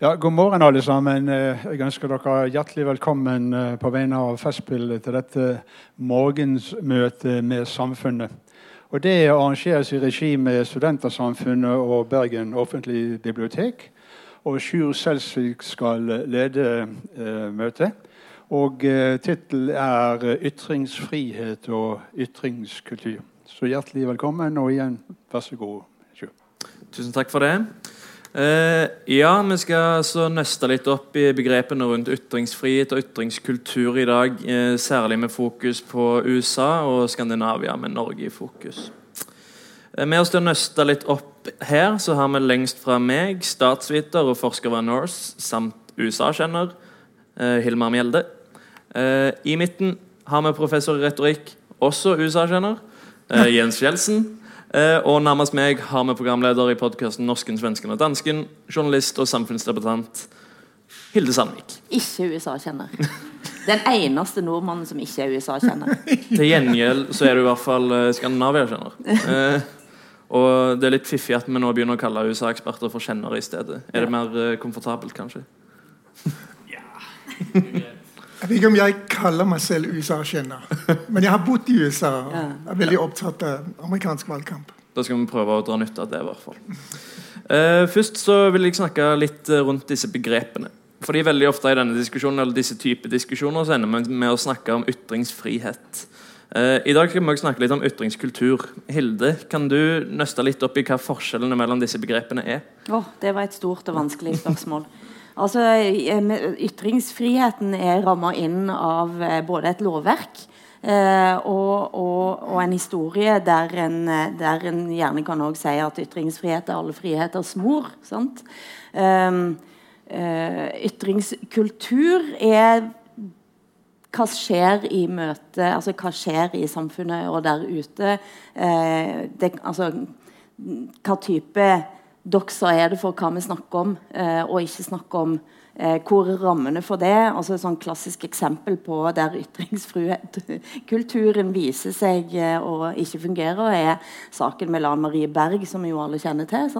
Ja, god morgen, alle sammen. Eh, jeg ønsker dere hjertelig velkommen eh, på vegne av Festspillet til dette morgensmøtet med samfunnet. Og Det arrangeres i regi med Studentersamfunnet og Bergen offentlige bibliotek. Og Sjur Selsvik skal lede eh, møtet. Og eh, Tittelen er 'Ytringsfrihet og ytringskultur'. Så hjertelig velkommen, og igjen, vær så god. Tusen takk for det. Uh, ja, vi skal så nøste litt opp i begrepene rundt ytringsfrihet og ytringskultur i dag. Uh, særlig med fokus på USA og Skandinavia, med Norge i fokus. Uh, med oss til å nøste litt opp her så har vi lengst fra meg statsviter og forsker ved Norse samt USA-kjenner Hilmar Mjelde. I midten har vi professor i retorikk, også USA-kjenner, Jens Fjelsen. Eh, og nærmest meg har vi programleder i podkasten 'Norsken, svensken og dansken', journalist og samfunnsdebattant Hilde Sandvik. Ikke USA-kjenner. Den eneste nordmannen som ikke er USA-kjenner. Til gjengjeld så er du i hvert fall eh, Skandinavia-kjenner. Eh, og det er litt fiffig at vi nå begynner å kalle USA-eksperter for kjennere i stedet. Er det mer komfortabelt, kanskje? Jeg vet ikke om jeg kaller meg selv USA-kjenner, men jeg har bodd i USA og er veldig opptatt av amerikansk valgkamp. Da skal vi prøve å dra nytte av det. i hvert fall eh, Først så vil jeg snakke litt eh, rundt disse begrepene. Fordi veldig ofte i denne diskusjonen eller disse type diskusjoner så ender vi med å snakke om ytringsfrihet. Eh, I dag skal vi også snakke litt om ytringskultur. Hilde, kan du nøste litt opp i hva forskjellene mellom disse begrepene er? Oh, det var et stort og vanskelig spørsmål. Altså, Ytringsfriheten er ramma inn av eh, både et lovverk eh, og, og, og, en historie der en, der en gjerne kan også si at ytringsfrihet er alle friheters mor. Sant? Um, uh, ytringskultur er hva skjer i møtet, altså hva skjer i samfunnet og der ute. Eh, det, altså, hva type dokser er det for hva vi snakker om, eh, og ikke snakker om. hvor er rammene for det? altså et sånn klassisk eksempel på der ytringskulturen viser seg å ikke fungere, er saken med Lan Marie Berg, som vi jo alle kjenner til.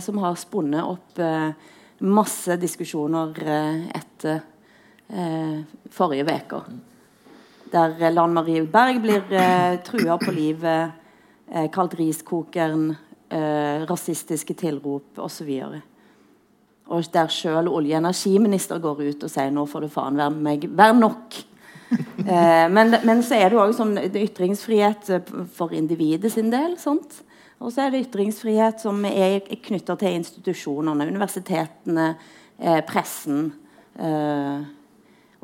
som har spunnet opp masse diskusjoner etter eh, forrige uke. Der Lan Marie Berg blir eh, trua på livet, eh, kalt riskokeren, eh, rasistiske tilrop osv. Og der sjøl olje- og energiminister går ut og sier 'nå får det faen være, meg, være nok'. eh, men, men, så er det jo òg sånn ytringsfrihet eh, for individet sin del. Sant? Og så er det ytringsfrihet som er knytta til institusjonene, universitetene, eh, pressen. Eh,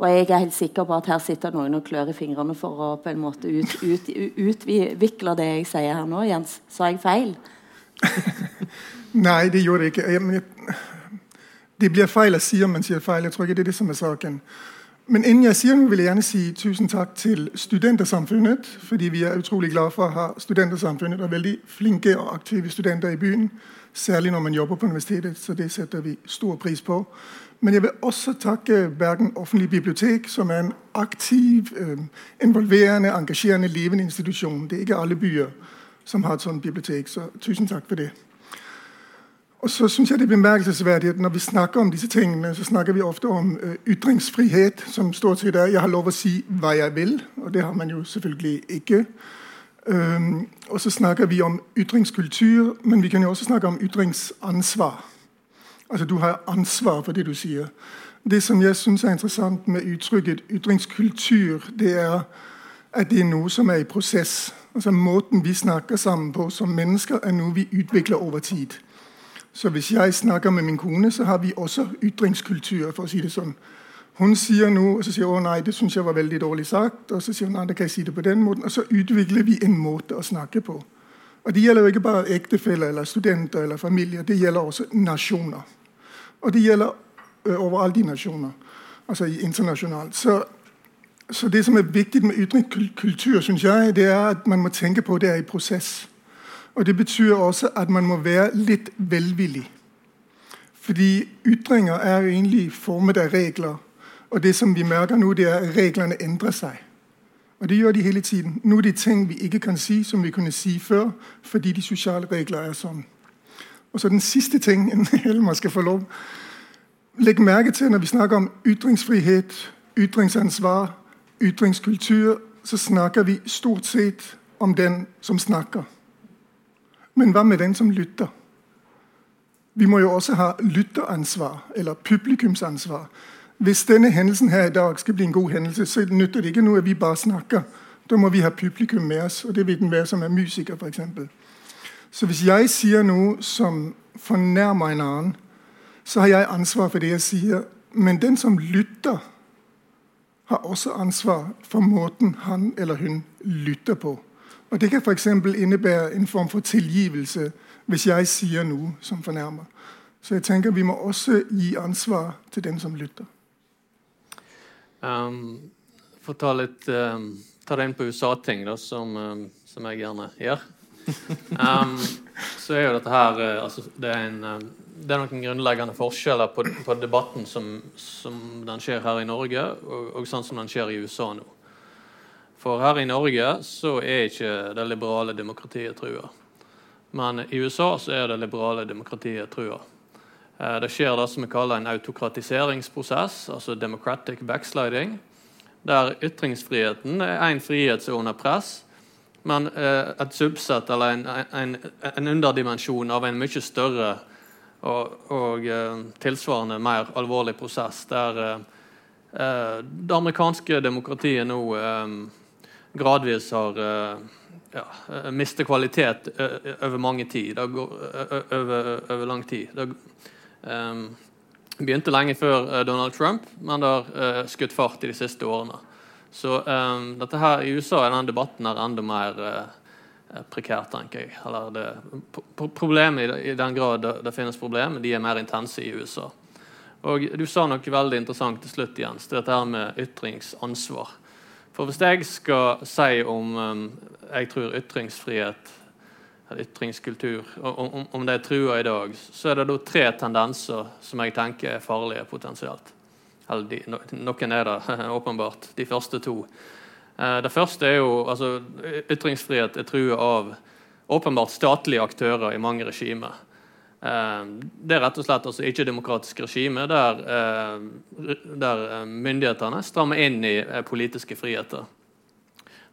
og jeg er helt sikker på at her sitter noen og klør i fingrene for å på en måte ut, ut, utvikle det jeg sier her nå. Jens, sa jeg feil? Nei, det gjorde jeg ikke. det blir feil å si om man sier feil. Jeg tror ikke det er det som er saken. Men innen jeg sier noe, vil jeg gjerne si tusen takk til Studentersamfunnet. Fordi vi er utrolig glad for å ha Studentersamfunnet og veldig flinke og aktive studenter i byen. Særlig når man jobber på universitetet, så det setter vi stor pris på. Men jeg vil også takke Bergen offentlige bibliotek, som er en aktiv, øh, involverende, engasjerende, levende institusjon. Det er ikke alle byer som har et sånt bibliotek, så tusen takk for det. Og så synes jeg det er bemerkelsesverdig at Når vi snakker om disse tingene, så snakker vi ofte om uh, ytringsfrihet, som stort sett er jeg har lov å si hva jeg vil. Og det har man jo selvfølgelig ikke. Og så snakker vi om ytringskultur, men vi kan jo også snakke om ytringsansvar. Altså Du har ansvar for det du sier. Det som jeg syns er interessant med uttrykket ytringskultur, det er at det er noe som er i prosess. Altså Måten vi snakker sammen på som mennesker, er noe vi utvikler over tid. Så hvis jeg snakker med min kone, så har vi også ytringskultur, for å si det sånn. Hun sier noe, og så sier hun nei, det syns jeg var veldig dårlig sagt. Og så sier hun nei, da kan jeg si det på den måten. Og så utvikler vi en måte å snakke på. Og Det gjelder jo ikke bare ektefeller eller studenter eller familier, det gjelder også nasjoner. Og det gjelder over overalt i nasjoner, altså internasjonalt. Så, så, det som er viktig med ytringskultur, syns jeg, det er at man må tenke på at det er i prosess. Og Det betyr også at man må være litt velvillig. Fordi ytringer er egentlig formet av regler. Og det som vi merker nå, det er at reglene endrer seg. Og det gjør de hele tiden. Nå er det ting vi ikke kan si som vi kunne si før, fordi de sosiale regler er sånn. Og så den siste ting Helmer skal få lov. Legg merke til når vi snakker om ytringsfrihet, ytringsansvar, ytringskultur, så snakker vi stort sett om den som snakker. Men hva med den som lytter? Vi må jo også ha lytteransvar, eller publikumsansvar. Hvis denne hendelsen her i dag skal bli en god hendelse, så nytter det ikke noe at vi bare snakker. Da må vi ha publikum med oss, og det vil den være som er musiker, f.eks. Så hvis jeg sier noe som fornærmer en annen, så har jeg ansvar for det jeg sier. Men den som lytter, har også ansvar for måten han eller hun lytter på. Og Det kan f.eks. innebære en form for tilgivelse hvis jeg sier noe som fornærmer. Så jeg tenker vi må også gi ansvar til den som lytter. Um, for å ta, litt, um, ta det inn på USA-ting, som, um, som, jeg gjerne gjør. Um, så er jo dette her uh, altså, det, er en, um, det, er noen grunnleggende forskjeller på, på debatten som, som, den skjer her i Norge, og, og sånn som den skjer i USA nå. For her i Norge så er ikke det liberale demokratiet trua. Men i USA så er det liberale demokratiet trua. Eh, det skjer det som vi kaller en autokratiseringsprosess, altså democratic backsliding, der ytringsfriheten er en frihet som er under press, men eh, et subsett eller en, en, en, underdimensjon av en mye større og, og eh, tilsvarende mer alvorlig prosess, der det amerikanske demokratiet nå gradvis har ja, mistet kvalitet over mange tid, over, over lang tid. Det begynte lenge før Donald Trump, men det har skutt fart i de siste årene. Så um, dette her i USA er denne debatten er enda mer uh, prekær, tenker jeg. Eller det, problemet i, den grad det, det, finnes problemer, de er mer intense i USA. Og Du sa noe veldig interessant til slutt, Jens. Det dette her med ytringsansvar. For hvis jeg skal si om um, jeg tror ytringsfrihet eller ytringskultur, om, om det er trua i dag, så er det da tre tendenser som jeg tenker er farlige potensielt. Eller de, noen er det åpenbart. De første to. Eh, det første er jo altså, Ytringsfrihet er trua av åpenbart statlige aktører i mange regimer. Eh, det er rett og slett altså ikke-demokratisk regime der, eh, der myndighetene strammer inn i politiske friheter.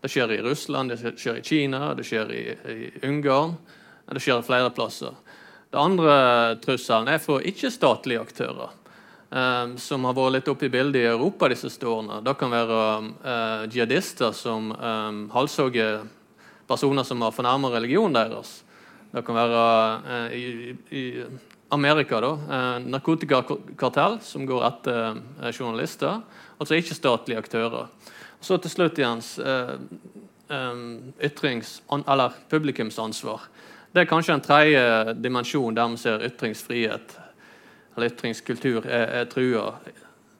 Det skjer i Russland, det skjer i Kina, det skjer i, i Ungarn. Det skjer flere plasser. Det andre trusselen er for ikke-statlige aktører. Um, som har vært litt oppe i bildet i Europa de siste årene. Det kan være eh, jihadister som eh, halshogger personer som har fornærmet religionen deres. Det kan være eh, i, i, Amerika da, eh, narkotikakartell som går etter journalister. Altså ikke-statlige aktører. Så til slutt, Jens. Eh, ytrings, eller publikumsansvar. Det er kanskje en tredje dimensjon der vi ser ytringsfrihet eller ytringskultur er, er trua.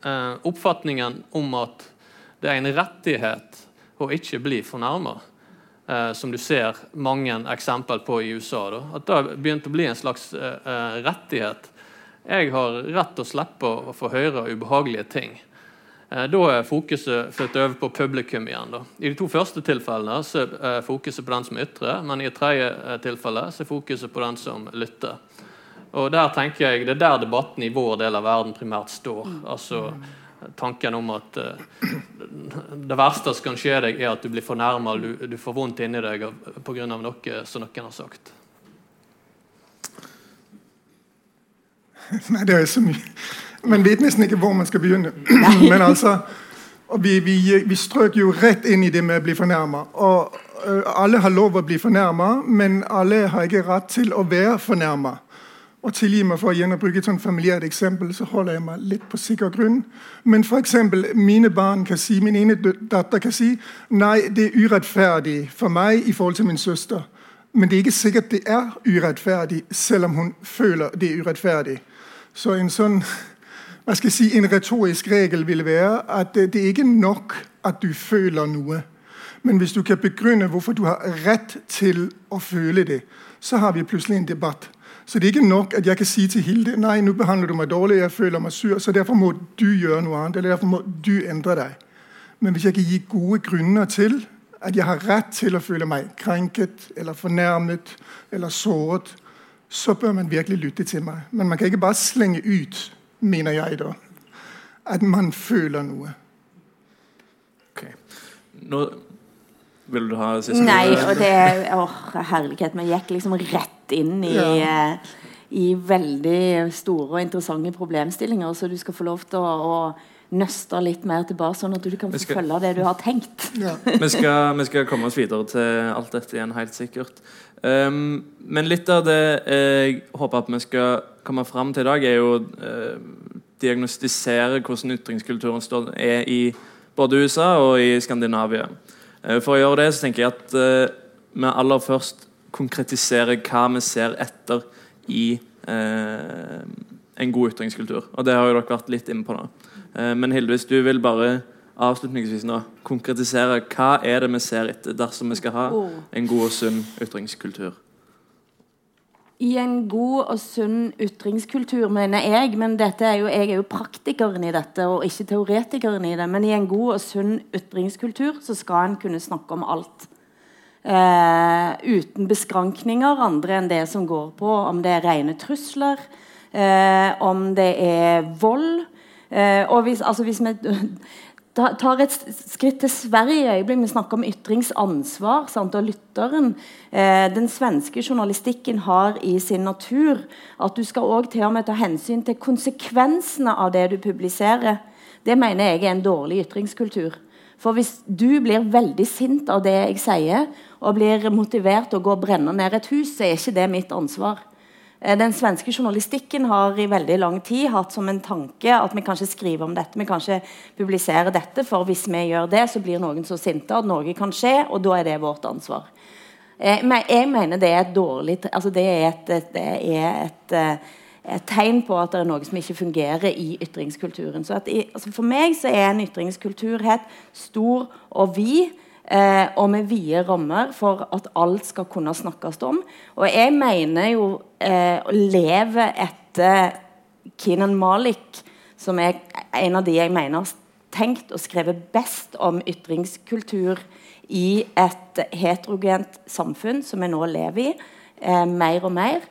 Eh, oppfatningen om at det er en rettighet å ikke bli fornærma, eh, som du ser mange eksempel på i USA. Da. At det har begynt å bli en slags eh, rettighet. Jeg har rett til å slippe å få høre ubehagelige ting. Eh, da er fokuset flyttet over på publikum igjen. Da. I de to første tilfellene så er fokuset på den som ytrer, men i et tredje eh, tilfelle så er fokuset på den som lytter. Og der tenker jeg, Det er der debatten i vår del av verden primært står. Altså Tanken om at uh, det verste som kan skje deg, er at du blir fornærma, du, du får vondt inni deg pga. noe som noen har sagt. Nei, det er så mye Men vet nesten ikke hvor man skal begynne. Men altså, vi, vi, vi, strøk jo rett inn i det med å bli fornærma. Og uh, alle har lov å bli fornærma, men alle har ikke rett til å være fornærma. Og tilgi meg for igjen å bruke et sånt familiært eksempel, så holder jeg meg litt på sikker grunn. Men eksempel, mine barn kan si, min ene datter kan si nei, det er urettferdig for meg i forhold til min søster. Men det er ikke sikkert det er urettferdig, selv om hun føler det er urettferdig. Så en sånn hva skal jeg si, En retorisk regel vil være at det er ikke nok at du føler noe. Men hvis du kan begrunne hvorfor du har rett til å føle det, så har vi plutselig en debatt. Så det er ikke nok at jeg kan si til Hilde nei, nå behandler du meg dårlig, jeg føler meg sur, så derfor må du gjøre noe annet. eller derfor må du endre deg. Men hvis jeg kan gi gode grunner til at jeg har rett til å føle meg krenket eller fornærmet eller såret, så bør man virkelig lytte til meg. Men man kan ikke bare slenge ut, mener jeg da, at man føler noe. Ok. Nå vil du ha siste Nei, og det Åh, herlighet. Vi gikk liksom rett inn i, Ja. eh, i veldig store og interessante problemstillinger, så du skal få lov til å, å nøste litt mer tilbake, sånn at du kan skal- følge det du har tenkt. Ja. vi, skal, vi skal komme oss videre til alt dette igjen, helt sikkert. Um, men litt av det jeg håper at vi skal komme fram til i dag, er jo uh, diagnostisere hvordan ytringskulturen er i både USA og i Skandinavia. Uh, for å gjøre det så tenker jeg at uh, vi aller først konkretiserer hva vi ser etter i uh, en god ytringskultur. Og det har jo dere vært litt inne på nå. Men Hilde, hvis du vil bare avslutningsvis nå konkretisere hva er det vi ser etter dersom vi skal ha Oh. en god og sunn ytringskultur? I en god og sunn ytringskultur, mener jeg, men dette er jo, jeg er jo praktikeren i dette og ikke teoretikeren i det, men i en god og sunn ytringskultur så skal en kunne snakke om alt. Eh, uten beskrankninger andre enn det som går på om det er rene trusler, eh, om det er vold. Eh, og hvis, altså hvis vi tar et skritt til Sverige i øyeblikk. Vi snakker om ytringsansvar sant? og lytteren. Eh, den svenske journalistikken har i sin natur at du skal også til og med ta hensyn til konsekvensene av det du publiserer. Det mener jeg er en dårlig ytringskultur. For hvis du blir veldig sint av det jeg sier, og blir motivert til å gå og brenne ned et hus, så er ikke det mitt ansvar. Eh, Den svenske journalistikken har i veldig lang tid hatt som en tanke at vi kanskje skriver om dette, vi kanskje publiserer dette, for hvis vi gjør det, så blir noen så sinte at noe kan skje, og da er det vårt ansvar. Eh, Jeg mener det er et dårlig altså Det er et, et, det er et, eh, et tegn på at det er noe som ikke fungerer i ytringskulturen. Så i, altså For meg så er en ytringskultur helt stor og vid. Eh, og med vide rammer for at alt skal kunne snakkes om. Og jeg mener jo eh, å leve etter Kinan Malik, som er en av de jeg mener har tenkt og skrevet best om ytringskultur i et heterogent samfunn som vi nå lever i, eh, mer og mer.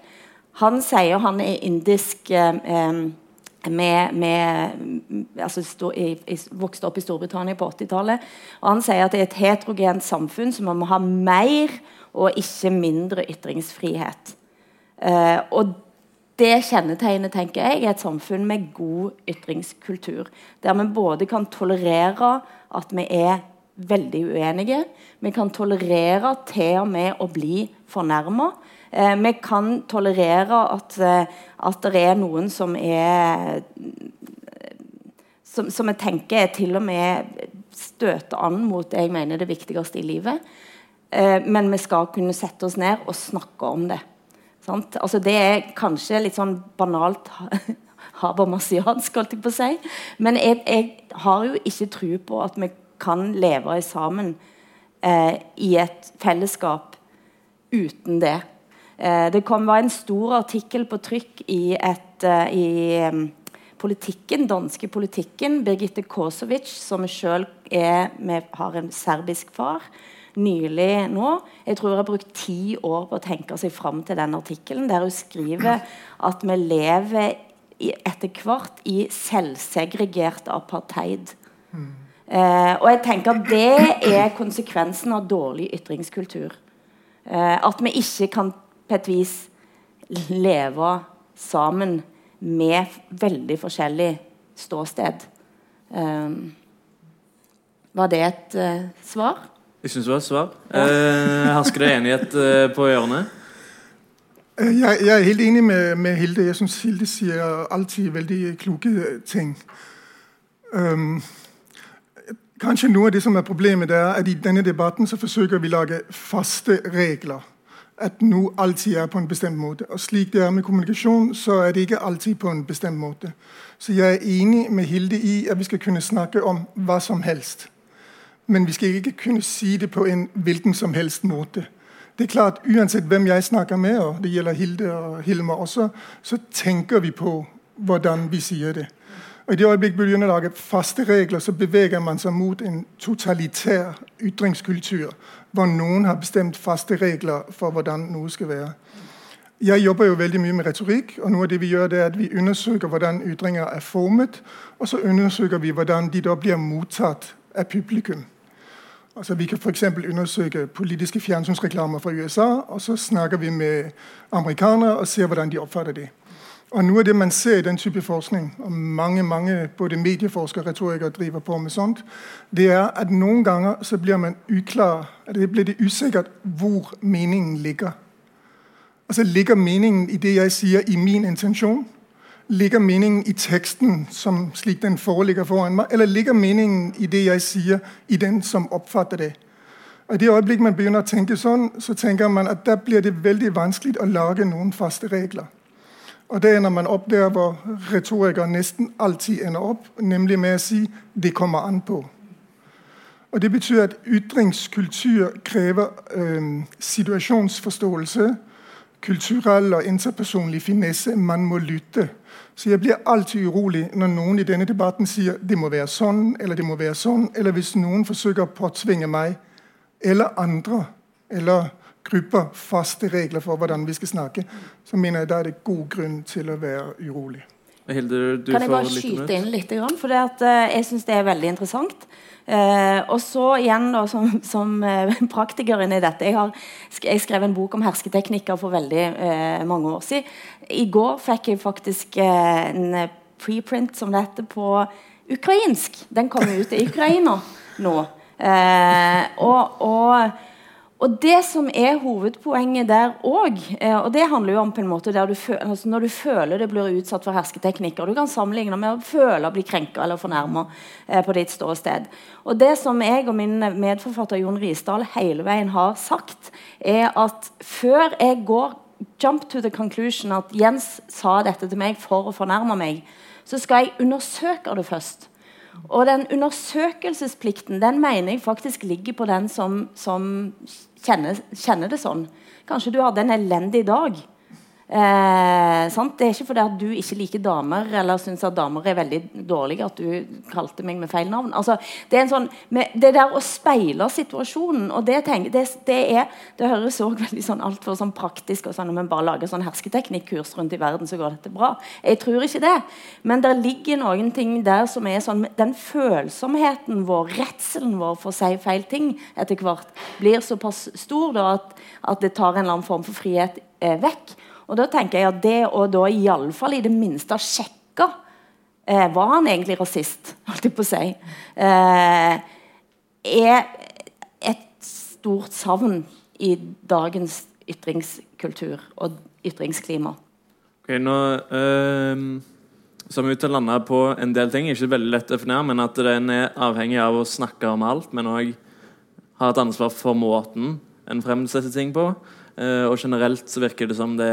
Han sier han er indisk eh, eh, med, med, altså stå, i, i, vokste opp i Storbritannia på 80-tallet. Og han sier at det er et heterogent samfunn, så man må ha mer og ikke mindre ytringsfrihet. Eh, og det kjennetegnet tenker jeg, er et samfunn med god ytringskultur. Der vi både kan tolerere at vi er veldig uenige. Vi kan tolerere til og med å bli fornærma. Eh, vi kan tolerere at, eh, at det er noen som er som, som jeg tenker er til og med støter an mot det jeg mener er det viktigste i livet. Eh, men vi skal kunne sette oss ned og snakke om det. Altså, det er kanskje litt sånn banalt habermasiansk, holdt jeg på å si. Men jeg, jeg har jo ikke tro på at vi kan leve sammen eh, i et fellesskap uten det. Eh, det kom var en stor artikkel på trykk i, et, eh, i um, politikken, danske politikken. Birgitte Kosovic, som er, har en serbisk far, nylig nå. Jeg tror hun har brukt ti år på å tenke seg fram til den artikkelen, der hun skriver at vi lever i, etter hvert i selvsegregert apartheid. Eh, og jeg tenker at det er konsekvensen av dårlig ytringskultur. Eh, at vi ikke kan på et vis leve sammen med veldig forskjellig ståsted. Um, var det et uh, svar? Jeg syns det var et svar. Eh, hersker det enighet eh, på hjørnet? Øh, Jeg, jeg er helt enig med, med Hilde. Jeg syns Hilde sier alltid veldig kloke ting. Um, kanskje noe av det som er problemet, er at i denne debatten så forsøker vi å lage faste regler. At noe alltid er på en bestemt måte. Og slik det er med kommunikasjon, så er det ikke alltid på en bestemt måte. Så jeg er enig med Hilde i at vi skal kunne snakke om hva som helst. Men vi skal ikke kunne si det på en hvilken som helst måte. Det er klart, Uansett hvem jeg snakker med, og det gjelder Hilde og Hilmer også, så tenker vi på hvordan vi sier det. Og I det øyeblikk begynner å lage faste regler, så beveger man seg mot en totalitær ytringskultur, hvor noen har bestemt faste regler for hvordan noe skal være. Jeg jobber jo veldig mye med retorikk, og noe av det vi gjør det er at vi undersøker hvordan ytringer er formet, og så undersøker vi hvordan de da blir mottatt av publikum. Altså, vi kan f.eks. undersøke politiske fjernsynsreklamer fra USA, og så snakker vi med amerikanere og ser hvordan de oppfatter det. Og Noe av det man ser i den type forskning, og mange mange både medieforskere og retorikere driver på med sånt, det er at noen ganger så blir man uklar, det blir det usikkert hvor meningen ligger. Altså Ligger meningen i det jeg sier, i min intensjon? Ligger meningen i teksten som slik den foreligger foran meg? Eller ligger meningen i det jeg sier, i den som oppfatter det? Og I det øyeblikk man begynner å tenke sånn, så tenker man at da blir det veldig vanskelig å lage noen faste regler. Og det er når man opp der hvor retorikere nesten alltid ender opp, nemlig med å si 'det kommer an på'. Og Det betyr at ytringskultur krever øh, situasjonsforståelse, kulturell og interpersonlig finesse. Man må lytte. Så jeg blir alltid urolig når noen i denne debatten sier 'det må være sånn', eller 'det må være sånn', eller hvis noen forsøker å påtvinge meg eller andre eller grupper faste regler for hvordan vi skal snakke, så mener jeg da er det god grunn til å være urolig. Hilde, du kan jeg bare litt skyte inn litt? For det at, eh, jeg syns det er veldig interessant. Eh, og så igjen da, som, som eh, praktiker inni dette jeg, har, jeg skrev en bok om hersketeknikker for veldig eh, mange år siden. I går fikk jeg faktisk eh, en preprint som det heter på ukrainsk. Den kommer ut i Ukraina nå. Eh, og, og og det som er hovedpoenget der òg, eh, og det handler jo om på en måte du føler, altså når du føler det blir utsatt for hersketeknikker Du kan sammenligne med å føle å bli krenka eller fornærma eh, på ditt ståsted. Og det som jeg og min medforfatter Jon Risdal hele veien har sagt, er at før jeg går jump to the conclusion at Jens sa dette til meg for å fornærme meg, så skal jeg undersøke det først. Og den undersøkelsesplikten den mener jeg faktisk ligger på den som, som kjenner, kjenner, det sånn. Kanskje du hadde en elendig dag. Eh, det er ikke fordi at du ikke liker damer eller syns at damer er veldig dårlige at du kalte meg med feil navn. Altså, det, er sånn, det der å speile situasjonen og Det, tenker, det, det, er, det høres også veldig sånn altfor sånn praktisk ut sånn, Når en bare lager sånn hersketeknikkurs rundt i verden, så går dette bra. Jeg tror ikke det. Men det ligger noen ting der som er sånn Den følsomheten vår, redselen vår for å si feil ting etter hvert, blir såpass stor da, at, at det tar en eller annen form for frihet eh, vekk. Og da tenker jeg at det å da iallfall i det minste sjekke eh, Var han egentlig rasist, holdt jeg på å si, eh, er et stort savn i dagens ytringskultur og ytringsklima. Ok, nå uh, så er vi ute og landa på en del ting. Ikke veldig lett å definere, men at den er avhengig av å snakke om alt, men òg ha et ansvar for måten en fremsetter ting på. Uh, og generelt så virker det som det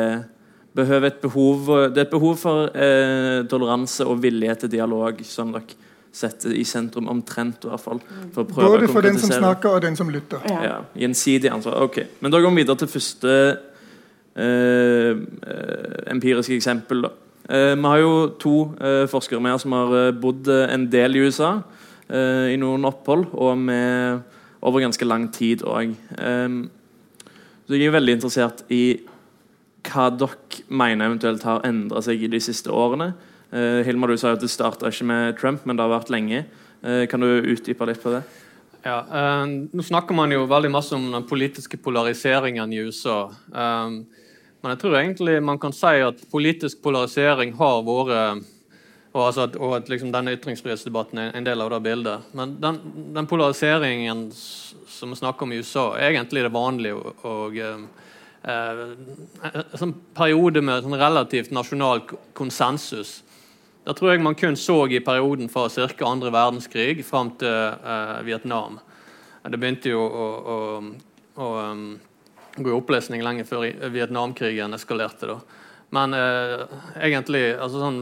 behøver et behov Det er et behov for uh, toleranse og villighet til dialog, som dere setter i sentrum omtrent, i hvert fall. For å prøve Både å for den som snakker, og den som lytter. Ja. Ja, Gjensidig ansvar. Ok. Men da går vi videre til første eh, eh, empiriske eksempel. da. Eh, vi har jo to eh, forskere med som har eh, bodd eh, en del i USA. eh, I noen opphold, og med over ganske lang tid òg. Så jeg er veldig interessert i hva dere mener eventuelt har endra seg i de siste årene. Uh, Hilmar, du sa jo at det starta ikke med Trump, men det har vært lenge. Uh, kan du utdype litt på det? Ja, uh, Nå snakker man jo veldig masse om den politiske polariseringen i USA. Men jeg tror egentlig man kan si at politisk polarisering har vært og, altså at, og at liksom denne ytringsfrihetsdebatten er en del av det bildet. Men den, den polariseringen som vi snakker om i USA, er egentlig det vanlige. Og, og eh, eh, en sånn periode med sånn relativt nasjonal konsensus. Det tror jeg man kun så i perioden fra ca. andre verdenskrig fram til eh, Vietnam. Det begynte jo å, å, å um, gå i oppløsning lenge før Vietnamkrigen eskalerte. da. Men eh, egentlig altså sånn,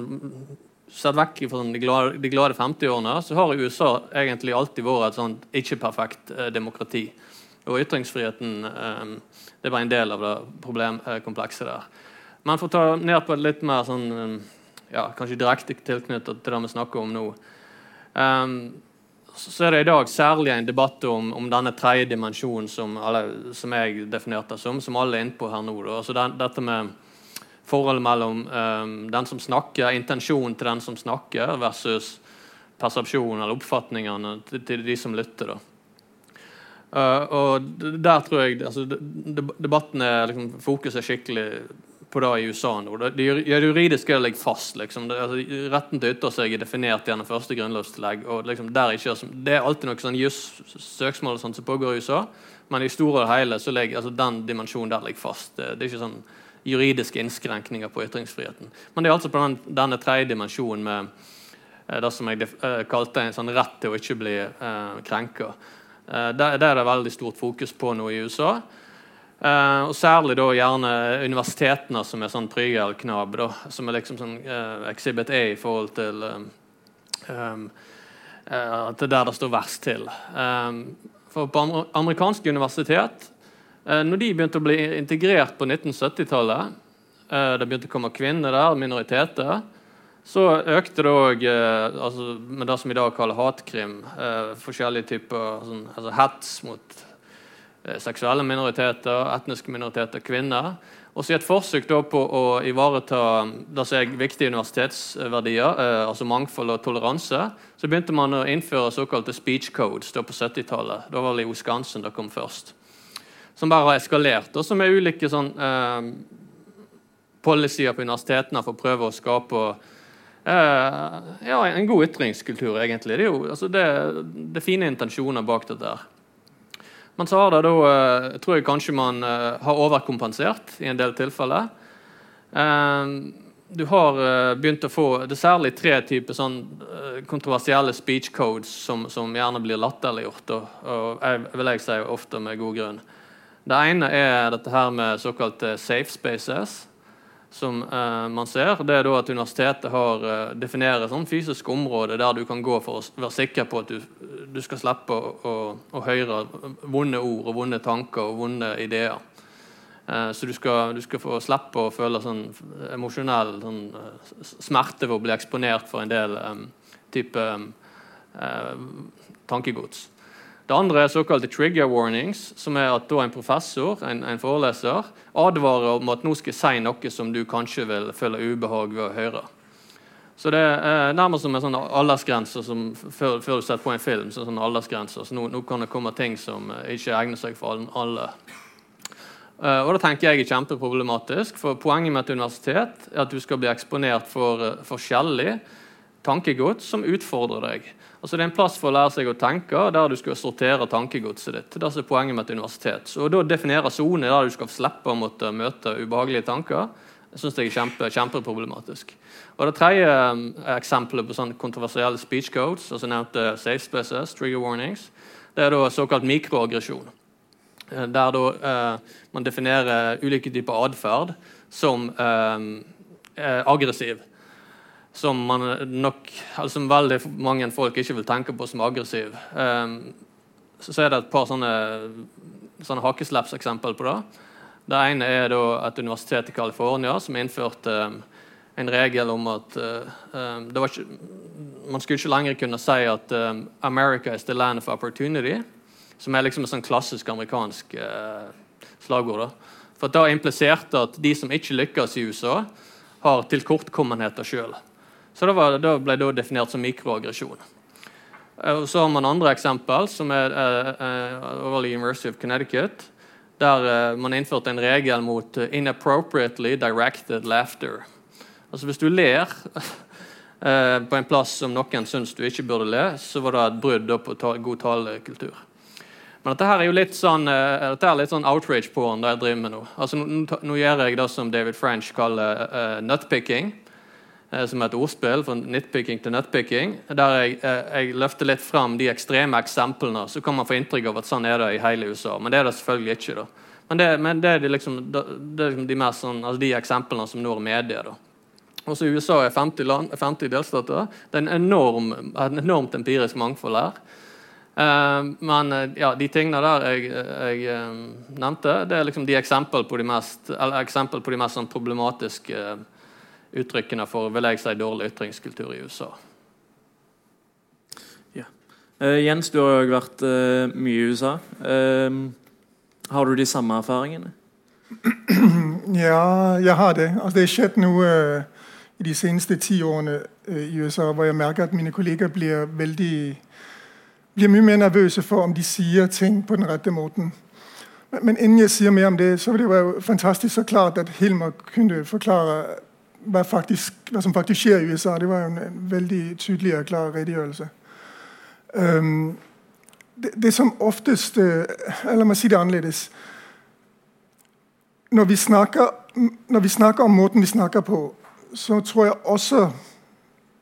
Sett vekk fra de glade, de glade 50-årene, så har USA egentlig alltid vært et sånt ikke-perfekt eh, demokrati. Og ytringsfriheten eh, det bare en del av det problemkomplekset der. Men for å ta ned på et litt mer sånn eh, ja, kanskje direkte tilknyttet til det vi snakker om nå. um, så er det i dag særlig en debatt om, om denne tredje dimensjonen som, som jeg definerte som, som alle er inne på her nå. Altså den, dette med forholdet mellom um, den som snakker, intensjonen til den som snakker, versus persepsjonen eller oppfatningene til, til de som lytter. da. Uh, og der tror jeg altså, Debatten er liksom, fokuset er skikkelig på det i USA nå. Det, det, juridiske ligger fast. Liksom. Det, altså, retten til å ytre seg er definert gjennom første grunnlovstillegg. og liksom, ikke, Det er alltid noe sånn juss-søksmål som pågår i USA, men i store og hele så ligger altså, den dimensjonen der ligger fast. Det, det er ikke sånn juridiske innskrenkninger på ytringsfriheten. Men det er altså på den, denne tredje dimensjonen med eh, det som jeg eh, kalte en sånn rett til å ikke bli eh, krenka. Eh, det, er det veldig stort fokus på nå i USA. Eh, og Særlig da gjerne universitetene som er sånn prygelknabb, som er liksom sånn eh, Exhibit A i forhold til um, til der det står verst til. Um, for På amerikanske universitet når de begynte å bli integrert på 1970-tallet, det begynte å komme kvinner der, minoriteter, så økte det òg eh, altså, med det som i dag kaller hatkrim. Eh, forskjellige typer sånn, altså hets mot eh, seksuelle minoriteter, etniske minoriteter, kvinner. Og så i et forsøk på å ivareta det som er viktige universitetsverdier, eh, altså mangfold og toleranse, så begynte man å innføre såkalte speech codes på 70-tallet. Da var det Wisconsin det kom først. Som bare har eskalert, og som er ulike sånn, eh, policyer på universitetene for å prøve å skape Uh, ja, en god ytringskultur, egentlig. Det er jo altså det, det fine intensjoner bak dette. her. Men så har det da, uh, tror jeg kanskje man uh, har overkompensert i en del tilfeller. du har begynt å få Det er særlig tre typer sånn kontroversielle speech codes som, som gjerne blir latterliggjort. Og, og jeg, vil jeg si ofte med god grunn. Det ene er dette her med såkalte safe spaces som uh, man ser, det er da at universitetet har uh, definerer sånn fysisk område der du kan gå for å være sikker på at du, du skal slippe å, å, å, høre vonde ord og vonde tanker og vonde ideer. Uh, så du skal, du skal, få slippe å føle sånn emosjonell sånn, smerte ved å bli eksponert for en del um, type tankegods. Det andre er såkalte trigger warnings, som er at en professor en, en, foreleser, advarer om at nå skal jeg si noe som du kanskje vil føle ubehag ved å høre. Så Det er nærmest som en sånn aldersgrense som, før, før, du setter på en film. Så sånn aldersgrense, så nå, nå, kan det komme ting som ikke egner seg for alle. Uh, og Det tenker jeg er kjempeproblematisk. for Poenget med et universitet er at du skal bli eksponert for uh, forskjellig tankegods som utfordrer deg. Altså Det er en plass for å lære seg å tenke, der du skal sortere tankegodset ditt. Det er poenget med et universitet. Så da definere soner der du skal slippe å måtte møte ubehagelige tanker, jeg synes det er kjempe, kjempeproblematisk. Og Det tredje um, eksempelet på sånne kontroversielle speech codes, altså nevnte safe spaces, trigger warnings, det er da såkalt mikroaggresjon. Eh, der da eh, man definerer ulike typer atferd som eh, aggressiv som man nok, altså veldig mange folk ikke vil tenke på som aggressiv. Um, så, så er det et par sånne, sånne hakeslepseksempel på det. Det ene er et universitet i California som innførte um, en regel om at um, ikke, man skulle ikke lenger kunne si at um, 'America is the land of opportunity', som er liksom et sånn klassisk amerikansk uh, slagord. da. For Da impliserte at de som ikke lykkes i USA, har tilkortkommenheter sjøl. Så det, var, det ble da definert som mikroaggresjon. Eh, og så har man andre eksempel, som er uh, over University of Connecticut, der uh, man innførte en regel mot uh, 'inappropriately directed laughter'. Altså Hvis du ler uh, på en plass som noen syns du ikke burde le, så var det et brudd på ta god talekultur. Men dette her er jo litt sånn, dette litt sånn outrage porn det jeg driver med nå. Altså Nå, nå gjør jeg det som David French kaller nutpicking. Eh, som er et ordspill fra nitpicking til nutpicking, der jeg, eh, jeg, løfter litt fram de ekstreme eksemplene. Så kan man få inntrykk av at sånn er det i hele USA, men det er det selvfølgelig ikke. da. Men det, men det er, liksom, det er liksom de, sånn, altså de eksemplene som når media. da. Også USA er 50, land, 50 delstater. Det er en enorm, et enormt empirisk mangfold her. Uh, men ja, de tingene der jeg, jeg uh, nevnte, det er liksom de eksempel på de mest, eller eksempel på de mest sånn problematiske uh, uttrykkene for vil jeg si, dårlig ytringskultur i USA. Ja. Uh, Jens, du har jo vært uh, mye i USA. Uh, har du de samme erfaringene? Ja, jeg har det. Altså, det har skjedd noe uh, i de seneste ti årene uh, i USA hvor jeg merker at mine kolleger blir veldig blir mye mer nervøse for om de sier ting på den rette måten. Men, men innen jeg sier mer om det, så var det jo fantastisk så klart at Hilmar kunne forklare hva, faktisk, hva som faktisk skjer i USA. Det var jo en, veldig tydelig og klar redegjørelse. Um, det, det, som oftest Eller la meg si det annerledes. Når vi, snakker, når vi snakker om måten vi snakker på, så tror jeg også